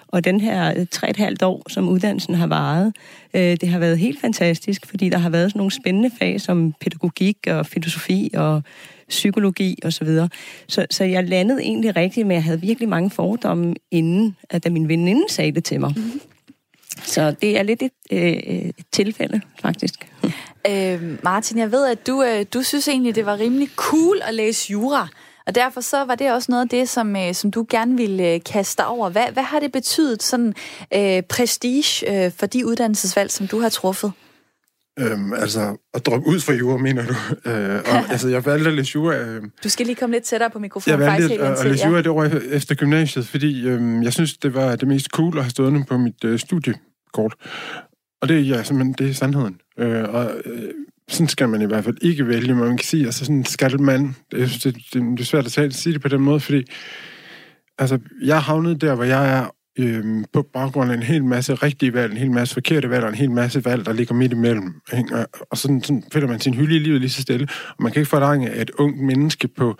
S2: Og den her øh, tre et halvt år, som uddannelsen har varet, øh, det har været helt fantastisk, fordi der har været sådan nogle spændende fag som pædagogik og filosofi og psykologi osv. Så, videre. så, så jeg landede egentlig rigtigt med, at jeg havde virkelig mange fordomme inden, at da min veninde sagde det til mig. Mm-hmm. Så det er lidt et, øh, et tilfælde, faktisk. <laughs>
S1: Øh, Martin, jeg ved, at du, øh, du synes egentlig, det var rimelig cool at læse jura. Og derfor så var det også noget af det, som, øh, som du gerne ville øh, kaste over. Hvad, hvad har det betydet sådan øh, prestige øh, for de uddannelsesvalg, som du har truffet?
S7: Øhm, altså, at droppe ud fra jura, mener du? Øh, og, altså, jeg valgte at læse jura... Øh,
S1: du skal lige komme lidt tættere på mikrofonen.
S7: Jeg valgte at, at, læse jura ja. det år efter gymnasiet, fordi øh, jeg synes, det var det mest cool at have stået på mit øh, studiekort. Og det, ja, simpelthen, det er sandheden. Øh, og øh, sådan skal man i hvert fald ikke vælge, men man kan sige, altså sådan skal man, det, det, det, det er svært at, sige det på den måde, fordi altså, jeg havnet der, hvor jeg er, øhm, på baggrund af en hel masse rigtige valg, en hel masse forkerte valg, og en hel masse valg, der ligger midt imellem. Ikke? Og, sådan, sådan finder man sin hylde i livet lige så stille. Og man kan ikke forlange, at et ungt menneske på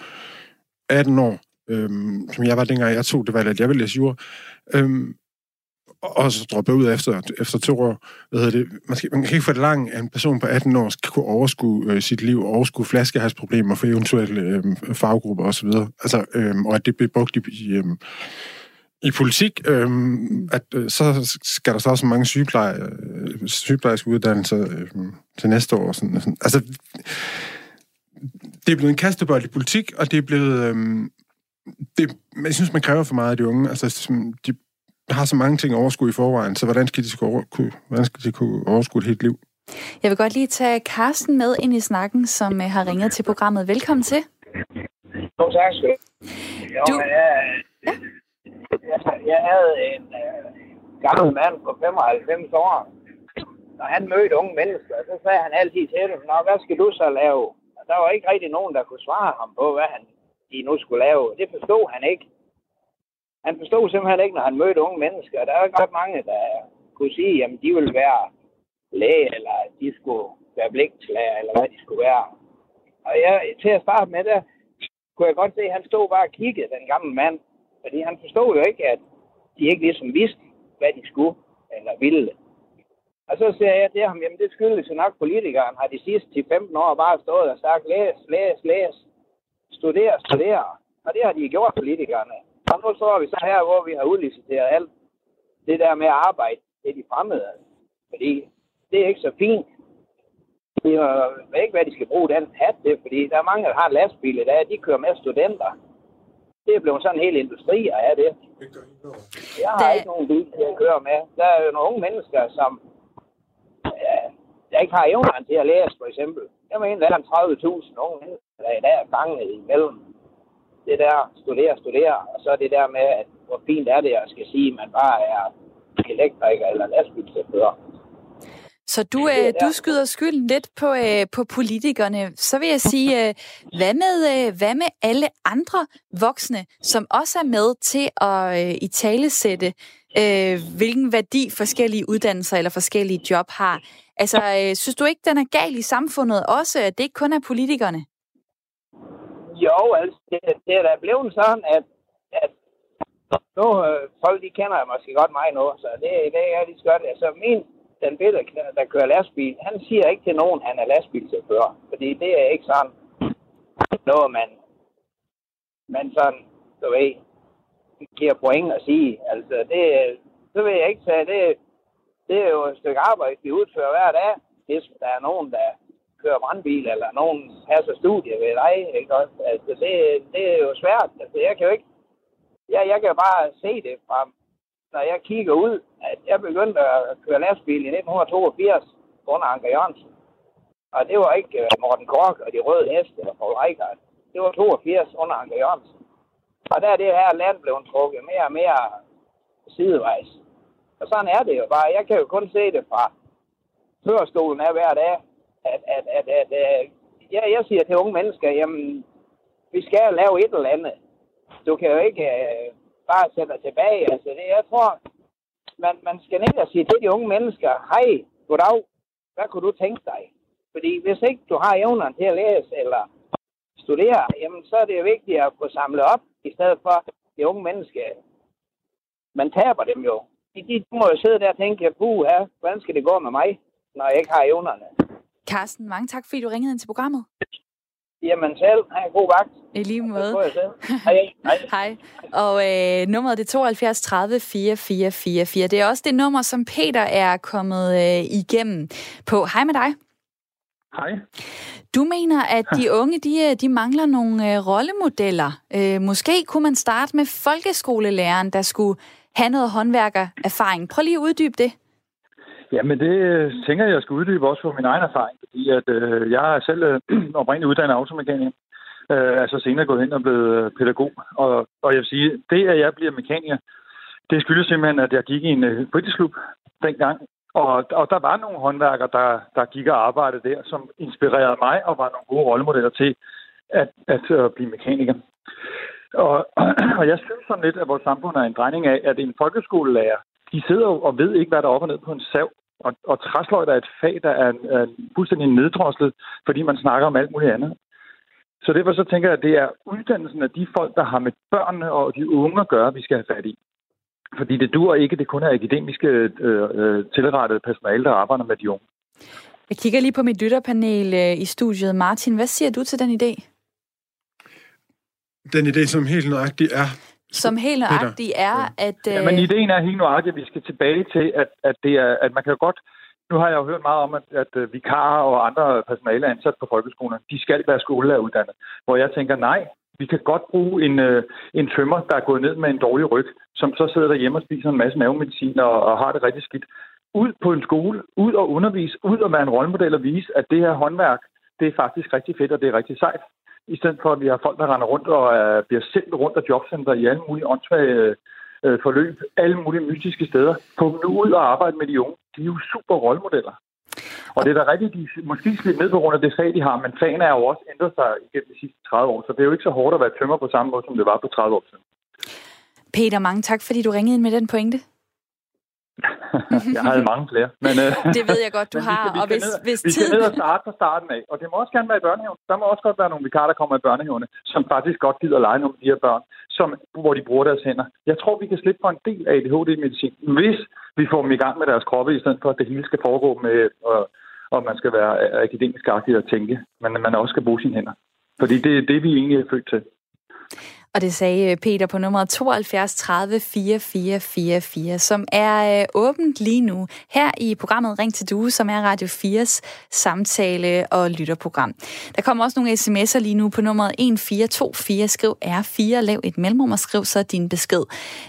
S7: 18 år, øhm, som jeg var dengang, jeg tog det valg, at jeg ville læse jura, øhm, og så droppe ud efter, efter to år. Hvad hedder det? Man, skal, man kan ikke forlange, at en person på 18 år skal kunne overskue øh, sit liv, overskue flaskehalsproblemer for eventuelle øh, faggrupper osv. Altså, øh, og at det bliver brugt i, i, øh, i politik, øh, at øh, så skal der så også mange sygepleje, øh, sygeplejerske uddannelser øh, til næste år. Sådan, sådan. Altså, det er blevet en kastebold i politik, og det er blevet... Øh, det, jeg synes, man kræver for meget af de unge. Altså, de har så mange ting at overskue i forvejen, så hvordan skal de, kunne, hvordan skal de kunne overskue et helt liv?
S1: Jeg vil godt lige tage Karsten med ind i snakken, som uh, har ringet til programmet. Velkommen til.
S8: Jo, tak skal du. Jeg, jeg, Altså, jeg havde en øh, gammel mand på 95 år, når han mødte unge mennesker, så sagde han altid til dem, Nå, hvad skal du så lave? Og der var ikke rigtig nogen, der kunne svare ham på, hvad han de nu skulle lave. Det forstod han ikke han forstod simpelthen ikke, når han mødte unge mennesker. Der er ikke ret mange, der kunne sige, at de ville være læge, eller de skulle være blikklager, eller hvad de skulle være. Og jeg, til at starte med, der kunne jeg godt se, at han stod bare og kiggede, den gamle mand. Fordi han forstod jo ikke, at de ikke ligesom vidste, hvad de skulle eller ville. Og så siger jeg til ham, jamen det skyldes jo nok politikeren har de sidste 10-15 år bare stået og sagt, læs, læs, læs, studer, studer. Og det har de gjort, politikerne. Og nu står vi så her, hvor vi har udliciteret alt det der med at arbejde til de fremmede. Fordi det er ikke så fint. Jeg ved ikke, hvad de skal bruge den hat til, fordi der er mange, der har lastbil i dag, de kører med studenter. Det er blevet sådan en hel industri af det. Jeg har det... ikke nogen bil til at køre med. Der er jo nogle unge mennesker, som ja, der ikke har evnerne til at læse, for eksempel. Jeg mener, der er 30.000 unge mennesker, der i dag er fanget imellem det der studere, studere, og så det der med, at hvor fint er det at skal sige, at man bare er elektriker eller lastbilchauffør.
S1: Så du, øh, du skyder skylden lidt på, øh, på politikerne. Så vil jeg sige, øh, hvad, med, øh, hvad med alle andre voksne, som også er med til at øh, i tale sætte, øh, hvilken værdi forskellige uddannelser eller forskellige job har? Altså, øh, synes du ikke, den er gal i samfundet også, at det ikke kun er politikerne?
S8: Jo, altså, det, det er da blevet sådan, at, at nu, øh, folk de kender måske godt mig nu, så det, det er så godt. Altså, min, den billede, der kører lastbil, han siger ikke til nogen, han er lastbilchauffør, fordi det er ikke sådan noget, man, man sådan, du ved, giver point at sige. Altså, det, så vil jeg ikke sige, det, det er jo et stykke arbejde, vi udfører hver dag. Hvis der er nogen, der kører brandbil, eller nogen passer studie ved dig, ikke også? Altså, det, det er jo svært. Altså, jeg kan jo ikke... Ja, jeg kan bare se det fra, når jeg kigger ud, at jeg begyndte at køre lastbil i 1982 under Anker Jørgensen. Og det var ikke øh, Morten Kork og de røde heste eller Paul Reichardt. Det var 82 under Anker Jørgensen. Og der er det her land blevet trukket mere og mere sidevejs. Og sådan er det jo bare. Jeg kan jo kun se det fra førstolen af hver dag at, at, at, at, at ja, jeg siger til unge mennesker, jamen, vi skal lave et eller andet. Du kan jo ikke øh, bare sætte tilbage. Altså, det, jeg tror, man, man skal ned og sige til de unge mennesker, hej, goddag, hvad kunne du tænke dig? Fordi hvis ikke du har evnerne til at læse, eller studere, jamen så er det jo vigtigt at få samlet op, i stedet for de unge mennesker. Man taber dem jo. De, de må jo sidde der og tænke, puh, her, hvordan skal det gå med mig, når jeg ikke har evnerne?
S1: Carsten, mange tak, fordi du ringede ind til programmet.
S8: Jamen selv, have en god vagt.
S1: I lige måde.
S8: Hej. Hej. <laughs>
S1: Hej. Og øh, nummeret det er 72 30 4444. Det er også det nummer, som Peter er kommet øh, igennem på. Hej med dig.
S9: Hej.
S1: Du mener, at de <laughs> unge de, øh, de mangler nogle øh, rollemodeller. Øh, måske kunne man starte med folkeskolelæreren, der skulle have noget håndværkererfaring. Prøv lige at uddybe det.
S9: Jamen det øh, tænker jeg, jeg skal uddybe også på min egen erfaring, fordi at, øh, jeg er selv øh, <clears throat> oprindeligt uddannet automekaniker. Øh, altså senere gået ind og blevet øh, pædagog. Og, og jeg vil sige, det at jeg bliver mekaniker, det skyldes simpelthen, at jeg gik i en øh, fritidsklub dengang. Og, og der var nogle håndværkere, der, der gik og arbejdede der, som inspirerede mig og var nogle gode rollemodeller til at, at, at blive mekaniker. Og, <clears throat> og jeg synes sådan lidt, at vores samfund er en drejning af, at en folkeskolelærer, de sidder og ved ikke, hvad der er op og ned på en sav. Og, og træsløjt er et fag, der er, er fuldstændig neddroslet, fordi man snakker om alt muligt andet. Så derfor så tænker jeg, at det er uddannelsen af de folk, der har med børnene og de unge at gøre, vi skal have fat i. Fordi det dur ikke, det kun er akademiske øh, øh, tilrettede personale, der arbejder med de unge.
S1: Jeg kigger lige på mit lytterpanel øh, i studiet. Martin, hvad siger du til den idé?
S7: Den idé, som helt nøjagtigt er...
S1: Som helt nøjagtigt er, at...
S9: Øh... Ja, men ideen er helt nøjagtigt, at vi skal tilbage til, at, at, det er, at man kan jo godt... Nu har jeg jo hørt meget om, at, at øh, vikarer og andre personale ansat på folkeskolen, de skal være skoleuddannet. Hvor jeg tænker, nej, vi kan godt bruge en, øh, en tømmer, der er gået ned med en dårlig ryg, som så sidder derhjemme og spiser en masse mavemedicin og, og har det rigtig skidt. Ud på en skole, ud og undervise, ud og være en rollemodel og vise, at det her håndværk, det er faktisk rigtig fedt, og det er rigtig sejt. I stedet for, at vi har folk, der render rundt og uh, bliver sendt rundt af jobcenter i alle mulige åndssvage uh, forløb, alle mulige mystiske steder. Få dem nu ud og arbejde med de unge. De er jo super rollemodeller. Og det er da rigtigt, de måske slidt ned på grund af det fag, de har, men fagene er jo også ændret sig igennem de sidste 30 år, så det er jo ikke så hårdt at være tømmer på samme måde, som det var på 30 år siden.
S1: Peter, mange tak, fordi du ringede ind med den pointe. <laughs>
S9: jeg havde mange flere. Men, øh, <laughs>
S1: det ved jeg godt, du <laughs> har.
S9: Vi skal, vi
S1: og hvis,
S9: ned,
S1: hvis
S9: vi
S1: tid...
S9: skal ned og starte fra starten af. Og det må også gerne være i børnehaven. Der må også godt være nogle vikarer, der kommer i børnehavene, som faktisk godt gider at lege nogle af de her børn, som, hvor de bruger deres hænder. Jeg tror, vi kan slippe for en del af ADHD-medicin, hvis vi får dem i gang med deres kroppe, i stedet for, at det hele skal foregå med, og, og man skal være akademisk agtig og tænke, men man også skal bruge sine hænder. Fordi det er det, vi egentlig er født til.
S1: Og det sagde øh, Peter på nummer 72 30 4444, som er øh, åbent lige nu her i programmet Ring til Due, som er Radio 4's samtale- og lytterprogram. Der kommer også nogle sms'er lige nu på nummeret 1424. Skriv R4, lav et mellemrum og skriv så din besked.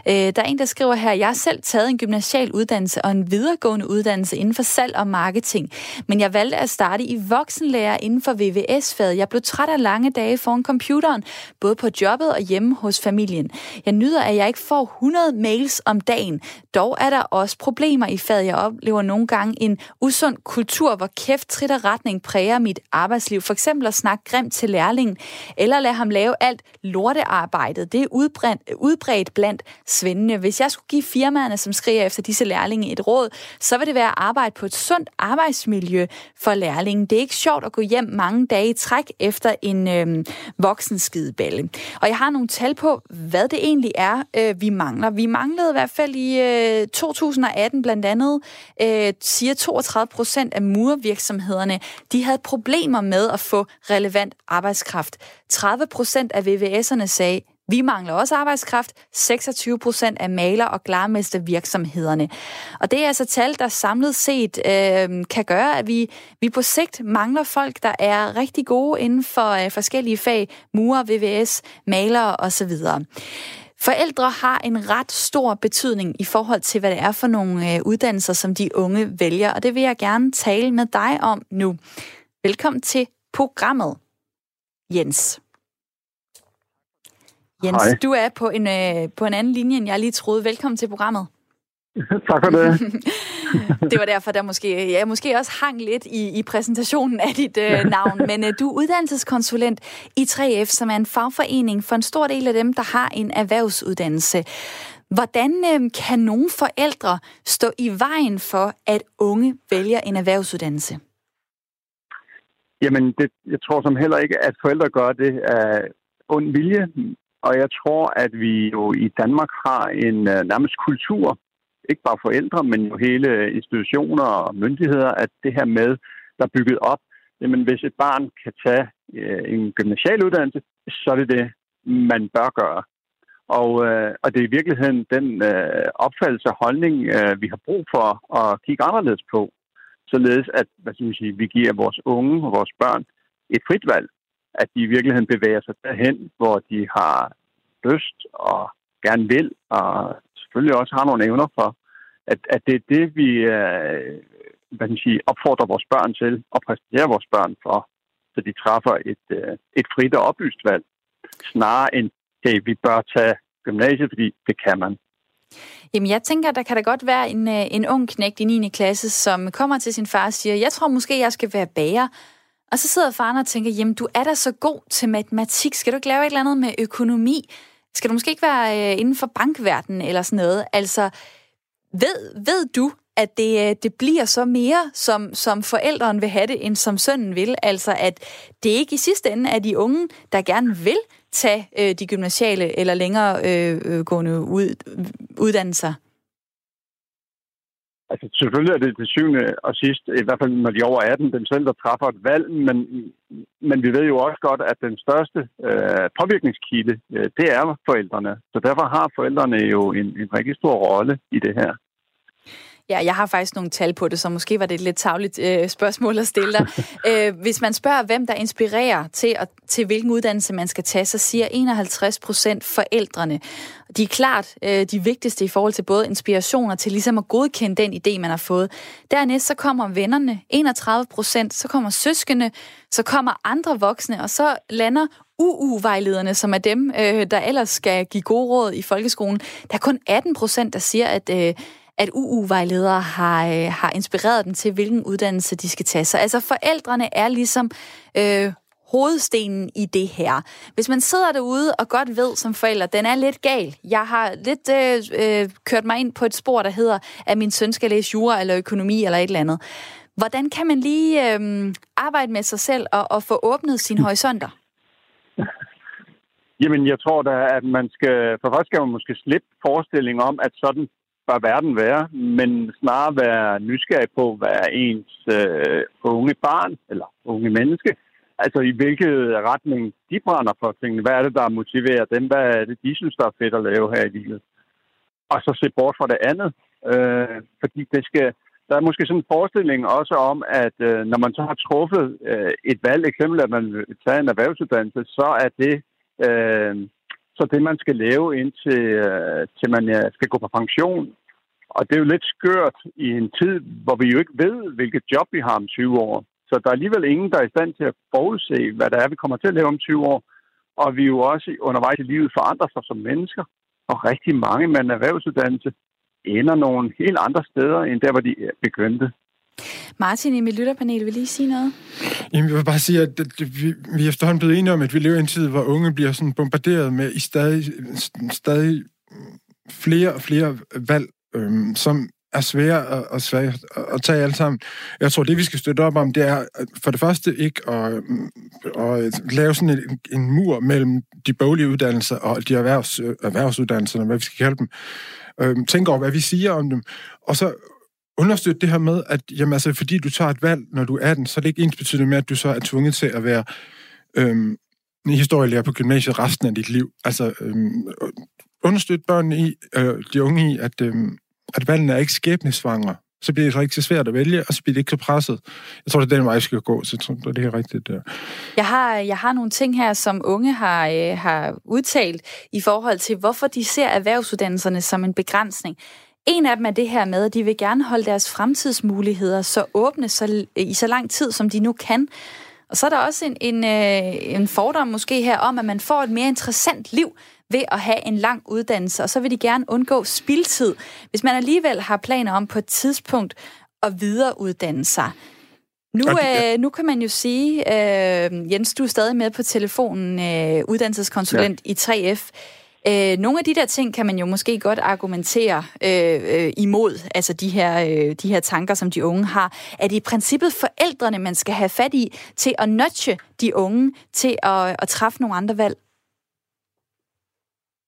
S1: Øh, der er en, der skriver her, jeg har selv taget en gymnasial uddannelse og en videregående uddannelse inden for salg og marketing, men jeg valgte at starte i voksenlærer inden for VVS-faget. Jeg blev træt af lange dage foran computeren, både på jobbet og hjemme hos familien. Jeg nyder, at jeg ikke får 100 mails om dagen. Dog er der også problemer i faget. Jeg oplever nogle gange en usund kultur, hvor kæft, trit og retning præger mit arbejdsliv. For eksempel at snakke grimt til lærlingen, eller lade ham lave alt lortearbejdet. Det er udbredt, udbredt blandt svendene. Hvis jeg skulle give firmaerne, som skriger efter disse lærlinge, et råd, så vil det være at arbejde på et sundt arbejdsmiljø for lærlingen. Det er ikke sjovt at gå hjem mange dage i træk efter en øh, voksenskideballe. Og jeg har nogle tal på, hvad det egentlig er, øh, vi mangler. Vi manglede i hvert fald i øh, 2018 blandt andet, øh, siger 32 procent af murvirksomhederne, de havde problemer med at få relevant arbejdskraft. 30 procent af VVS'erne sagde, vi mangler også arbejdskraft. 26 procent af maler- og glarmestervirksomhederne. Og det er altså tal, der samlet set øh, kan gøre, at vi, vi på sigt mangler folk, der er rigtig gode inden for øh, forskellige fag. Murer, VVS, malere osv. Forældre har en ret stor betydning i forhold til, hvad det er for nogle øh, uddannelser, som de unge vælger. Og det vil jeg gerne tale med dig om nu. Velkommen til programmet, Jens. Jens, Hej. du er på en, øh, på en anden linje, end jeg lige troede. Velkommen til programmet. <laughs>
S10: tak for det. <laughs>
S1: det var derfor, der måske, ja, måske også hang lidt i, i præsentationen af dit øh, <laughs> navn. Men øh, du er uddannelseskonsulent i 3F, som er en fagforening for en stor del af dem, der har en erhvervsuddannelse. Hvordan øh, kan nogle forældre stå i vejen for, at unge vælger en erhvervsuddannelse?
S10: Jamen, det, jeg tror som heller ikke, at forældre gør det af ond vilje. Og jeg tror, at vi jo i Danmark har en uh, nærmest kultur, ikke bare forældre, men jo hele institutioner og myndigheder, at det her med, der er bygget op, jamen hvis et barn kan tage øh, en gymnasial uddannelse, så er det det, man bør gøre. Og, øh, og det er i virkeligheden den opfattelse og holdning, vi har brug for at kigge anderledes på således at hvad skal man sige, vi giver vores unge og vores børn et frit valg. At de i virkeligheden bevæger sig derhen, hvor de har lyst og gerne vil, og selvfølgelig også har nogle evner for. At, at det er det, vi øh, hvad skal sige, opfordrer vores børn til og præsenterer vores børn for, så de træffer et, øh, et frit og oplyst valg, snarere end, hey, vi bør tage gymnasiet, fordi det kan man.
S1: Jamen, jeg tænker, der kan da godt være en, øh, en ung knægt i 9. klasse, som kommer til sin far og siger, jeg tror måske, jeg skal være bager. Og så sidder faren og tænker, jamen, du er da så god til matematik. Skal du ikke lave et eller andet med økonomi? Skal du måske ikke være øh, inden for bankverdenen eller sådan noget? Altså, ved, ved du, at det, øh, det bliver så mere, som, som forældrene vil have det, end som sønnen vil? Altså, at det ikke i sidste ende er de unge, der gerne vil tage øh, de gymnasiale eller længere øh, øh, gående ud, uddannelser?
S10: Altså selvfølgelig er det til syvende og sidst, i hvert fald når de er over 18, dem selv, der træffer et valg, men, men vi ved jo også godt, at den største øh, påvirkningskilde, øh, det er forældrene. Så derfor har forældrene jo en, en rigtig stor rolle i det her.
S1: Ja, jeg har faktisk nogle tal på det, så måske var det et lidt tavligt øh, spørgsmål at stille dig. <laughs> øh, hvis man spørger, hvem der inspirerer til, at, til hvilken uddannelse man skal tage, så siger 51 procent forældrene. De er klart øh, de vigtigste i forhold til både inspiration og til ligesom at godkende den idé, man har fået. Dernæst så kommer vennerne, 31 procent, så kommer søskende, så kommer andre voksne, og så lander UU-vejlederne, som er dem, øh, der ellers skal give gode råd i folkeskolen. Der er kun 18 procent, der siger, at øh, at UU-vejledere har, øh, har inspireret dem til, hvilken uddannelse de skal tage. Så altså forældrene er ligesom øh, hovedstenen i det her. Hvis man sidder derude og godt ved som forælder, den er lidt gal. Jeg har lidt øh, øh, kørt mig ind på et spor, der hedder, at min søn skal læse jura eller økonomi eller et eller andet. Hvordan kan man lige øh, arbejde med sig selv og, og få åbnet sine horisonter?
S10: Jamen, jeg tror da, at man skal... For først skal man måske slippe forestillingen om, at sådan bør verden være, men snarere være nysgerrig på, hvad er ens øh, unge barn eller unge menneske, altså i hvilket retning de brænder for tingene. Hvad er det, der motiverer dem? Hvad er det, de synes, der er fedt at lave her i livet? Og så se bort fra det andet. Øh, fordi det skal, der er måske sådan en forestilling også om, at øh, når man så har truffet øh, et valg, eksempel at man vil tage en erhvervsuddannelse, så er det øh, så det, man skal lave indtil øh, til man øh, skal gå på pension. Og det er jo lidt skørt i en tid, hvor vi jo ikke ved, hvilket job vi har om 20 år. Så der er alligevel ingen, der er i stand til at forudse, hvad der er, vi kommer til at lave om 20 år. Og vi er jo også undervejs i livet forandrer sig som mennesker. Og rigtig mange med en erhvervsuddannelse ender nogle helt andre steder, end der, hvor de begyndte.
S1: Martin i mit lytterpanel vil lige sige noget.
S7: Jamen, jeg vil bare sige, at vi, vi er efterhånden blevet enige om, at vi lever i en tid, hvor unge bliver sådan bombarderet med i stadig, stadig flere og flere valg, øhm, som er svære at, og svære at tage alle sammen. Jeg tror, det vi skal støtte op om, det er for det første ikke at, øhm, at lave sådan en, en mur mellem de boglige uddannelser og de erhvervs, øh, erhvervsuddannelser, hvad vi skal kalde dem. Øhm, tænk over, hvad vi siger om dem, og så understøtte det her med, at jamen, altså, fordi du tager et valg, når du er 18, så er det ikke ens betydende med, at du så er tvunget til at være øhm, historielærer på gymnasiet resten af dit liv. Altså, øhm, understøtte børnene i, øh, de unge i, at, øhm, at valgene er ikke skæbnesvangre. Så bliver det så ikke så svært at vælge, og så bliver det ikke så presset. Jeg tror, det er den vej, vi skal gå, så jeg tror, det er rigtigt Ja.
S1: Jeg har, jeg har nogle ting her, som unge har, øh, har udtalt i forhold til, hvorfor de ser erhvervsuddannelserne som en begrænsning. En af dem er det her med, at de vil gerne holde deres fremtidsmuligheder så åbne så, i så lang tid, som de nu kan. Og så er der også en, en, øh, en fordom måske her om, at man får et mere interessant liv ved at have en lang uddannelse, og så vil de gerne undgå spildtid, hvis man alligevel har planer om på et tidspunkt at videreuddanne sig. Nu, øh, nu kan man jo sige, øh, Jens, du er stadig med på telefonen, øh, uddannelseskonsulent ja. i 3F. Øh, nogle af de der ting kan man jo måske godt argumentere øh, øh, imod, altså de her, øh, de her tanker, som de unge har. Er det i princippet forældrene, man skal have fat i til at nudge de unge til at, at træffe nogle andre valg?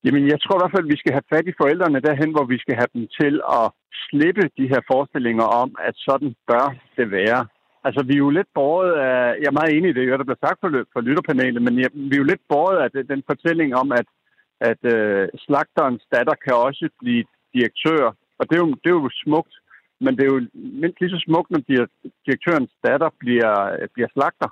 S10: Jamen, jeg tror i hvert fald, at vi skal have fat i forældrene derhen, hvor vi skal have dem til at slippe de her forestillinger om, at sådan bør det være. Altså, vi er jo lidt båret af... Jeg er meget enig i det, der bliver sagt for, for lytterpanelet, men vi er jo lidt båret af den fortælling om, at, at øh, slagterens datter kan også blive direktør. Og det er, jo, det er jo smukt, men det er jo mindst lige så smukt, når direktørens datter bliver, bliver slagter.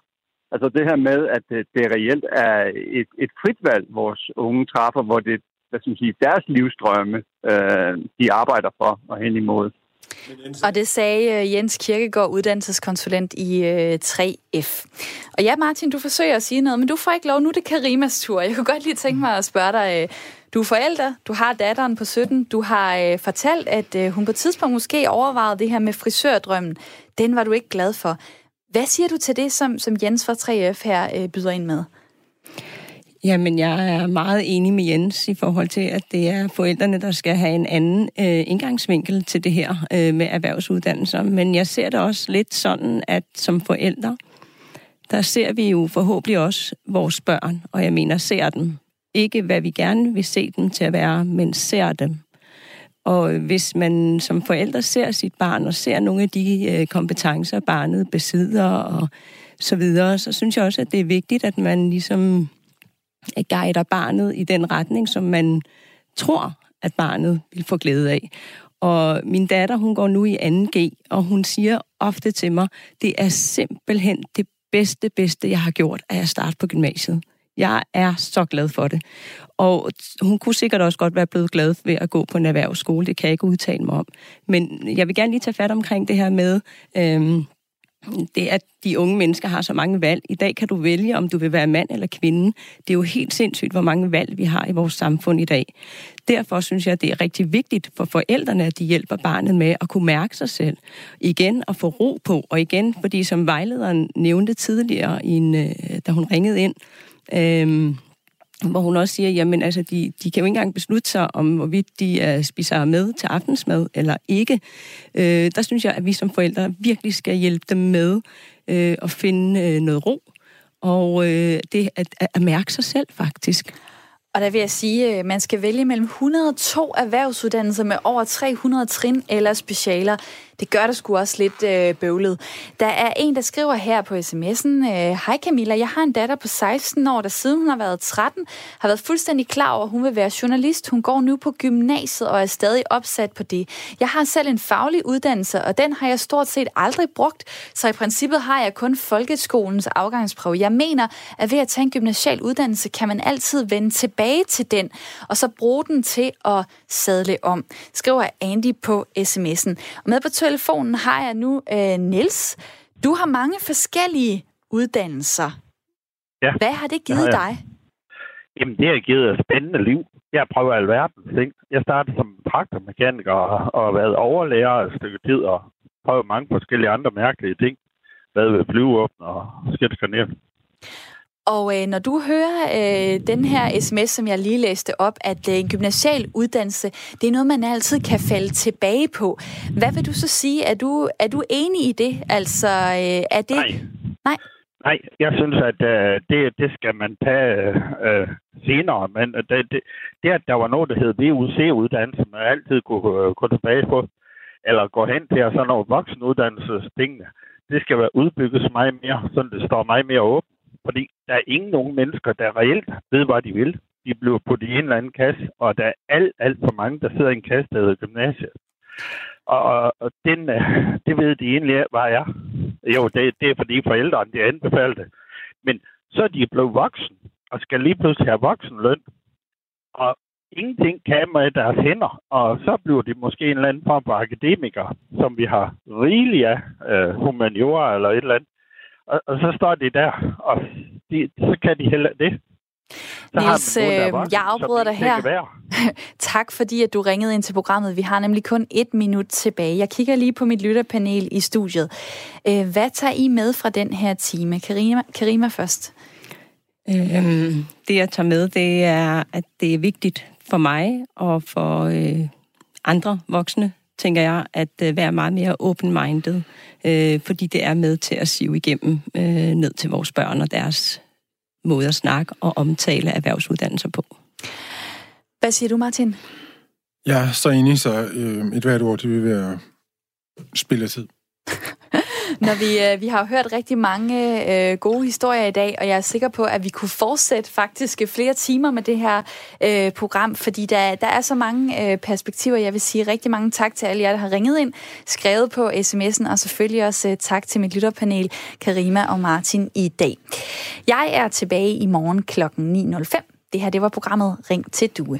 S10: Altså det her med, at det reelt er et, et frit valg, vores unge træffer, hvor det hvad skal man sige, deres livsdrømme, øh, de arbejder for og hen imod.
S1: Og det sagde øh, Jens Kirkegaard, uddannelseskonsulent i øh, 3F. Og ja, Martin, du forsøger at sige noget, men du får ikke lov. Nu er det Karimas tur. Jeg kunne godt lige tænke mig at spørge dig. Øh, du er forælder, du har datteren på 17. Du har fortalt, at hun på et tidspunkt måske overvejede det her med frisørdrømmen. Den var du ikke glad for. Hvad siger du til det, som, som Jens fra 3F her byder ind med?
S2: Jamen, jeg er meget enig med Jens i forhold til, at det er forældrene, der skal have en anden øh, indgangsvinkel til det her øh, med erhvervsuddannelser. Men jeg ser det også lidt sådan, at som forældre, der ser vi jo forhåbentlig også vores børn, og jeg mener ser dem. Ikke hvad vi gerne vil se dem til at være, men ser dem. Og hvis man som forældre ser sit barn og ser nogle af de øh, kompetencer, barnet besidder og så videre, så synes jeg også, at det er vigtigt, at man ligesom guider barnet i den retning, som man tror, at barnet vil få glæde af. Og min datter, hun går nu i 2G, og hun siger ofte til mig, det er simpelthen det bedste, bedste, jeg har gjort, at jeg starte på gymnasiet. Jeg er så glad for det. Og hun kunne sikkert også godt være blevet glad ved at gå på en erhvervsskole. Det kan jeg ikke udtale mig om. Men jeg vil gerne lige tage fat omkring det her med, øhm, det at de unge mennesker har så mange valg. I dag kan du vælge, om du vil være mand eller kvinde. Det er jo helt sindssygt, hvor mange valg vi har i vores samfund i dag. Derfor synes jeg, det er rigtig vigtigt for forældrene, at de hjælper barnet med at kunne mærke sig selv. Igen at få ro på, og igen, fordi som vejlederen nævnte tidligere, i en, øh, da hun ringede ind, øh, hvor hun også siger, jamen altså, de, de kan jo ikke engang beslutte sig om, hvorvidt de uh, spiser med til aftensmad eller ikke. Uh, der synes jeg, at vi som forældre virkelig skal hjælpe dem med uh, at finde uh, noget ro, og uh, det at, at mærke sig selv faktisk.
S1: Og der vil jeg sige, at man skal vælge mellem 102 erhvervsuddannelser med over 300 trin eller specialer det gør det sgu også lidt øh, bøvlet. Der er en, der skriver her på sms'en, øh, Hej Camilla, jeg har en datter på 16 år, der siden hun har været 13, har været fuldstændig klar over, at hun vil være journalist. Hun går nu på gymnasiet og er stadig opsat på det. Jeg har selv en faglig uddannelse, og den har jeg stort set aldrig brugt, så i princippet har jeg kun folkeskolens afgangsprøve. Jeg mener, at ved at tage en gymnasial uddannelse, kan man altid vende tilbage til den, og så bruge den til at sadle om, skriver Andy på sms'en. Og med på telefonen har jeg nu øh, Niels. Du har mange forskellige uddannelser.
S11: Ja.
S1: Hvad har det givet
S11: ja,
S1: dig?
S11: Jamen, det har givet et spændende liv. Jeg prøver alverdens ting. Jeg startede som traktormekaniker og, og været overlærer et stykke tid og prøvet mange forskellige andre mærkelige ting. Været ved flyvåben og skibskanel.
S1: Og øh, når du hører øh, den her sms, som jeg lige læste op, at øh, en gymnasial uddannelse, det er noget, man altid kan falde tilbage på. Hvad vil du så sige? Er du, er du enig i det? Altså, øh, er det...
S11: Nej. Nej. Nej, jeg synes, at øh, det, det skal man tage øh, senere. Men det, det, det, at der var noget, der hed VUC-uddannelse, man altid kunne øh, gå tilbage på, eller gå hen til, og sådan nogle voksenuddannelsestingene, det skal være udbygget meget mere, så det står meget mere åbent. Fordi der er ingen nogen mennesker, der reelt ved, hvad de vil. De bliver på i en eller anden kasse, og der er alt, alt for mange, der sidder i en kasse, der hedder gymnasiet. Og, og den, øh, det ved de egentlig, hvad er. Jo, det, det er fordi forældrene, de anbefaler det. Men så er de blevet voksen, og skal lige pludselig have voksenløn. Og ingenting kan med deres hænder, og så bliver de måske en eller anden form for akademiker, som vi har rigeligt af, øh, humaniora eller et eller andet. Og, og så står de der, og de, så kan de heller det.
S1: Så Niels, nogen, øh, jeg afbryder dig her. <laughs> tak fordi, at du ringede ind til programmet. Vi har nemlig kun et minut tilbage. Jeg kigger lige på mit lytterpanel i studiet. Øh, hvad tager I med fra den her time? Karima, Karima først.
S2: Øhm, det, jeg tager med, det er, at det er vigtigt for mig og for øh, andre voksne, tænker jeg, at øh, være meget mere open-minded, øh, fordi det er med til at sive igennem øh, ned til vores børn og deres måde at snakke og omtale erhvervsuddannelser på.
S1: Hvad siger du, Martin?
S7: Jeg er så enig, så øh, et hvert ord, det vil være spilletid. <laughs> <laughs>
S1: Når vi, øh, vi har hørt rigtig mange øh, gode historier i dag, og jeg er sikker på, at vi kunne fortsætte faktisk flere timer med det her øh, program, fordi der, der er så mange øh, perspektiver. Jeg vil sige rigtig mange tak til alle jer, der har ringet ind, skrevet på sms'en, og selvfølgelig også øh, tak til mit lytterpanel, Karima og Martin i dag. Jeg er tilbage i morgen kl. 9.05. Det her, det var programmet Ring til Due.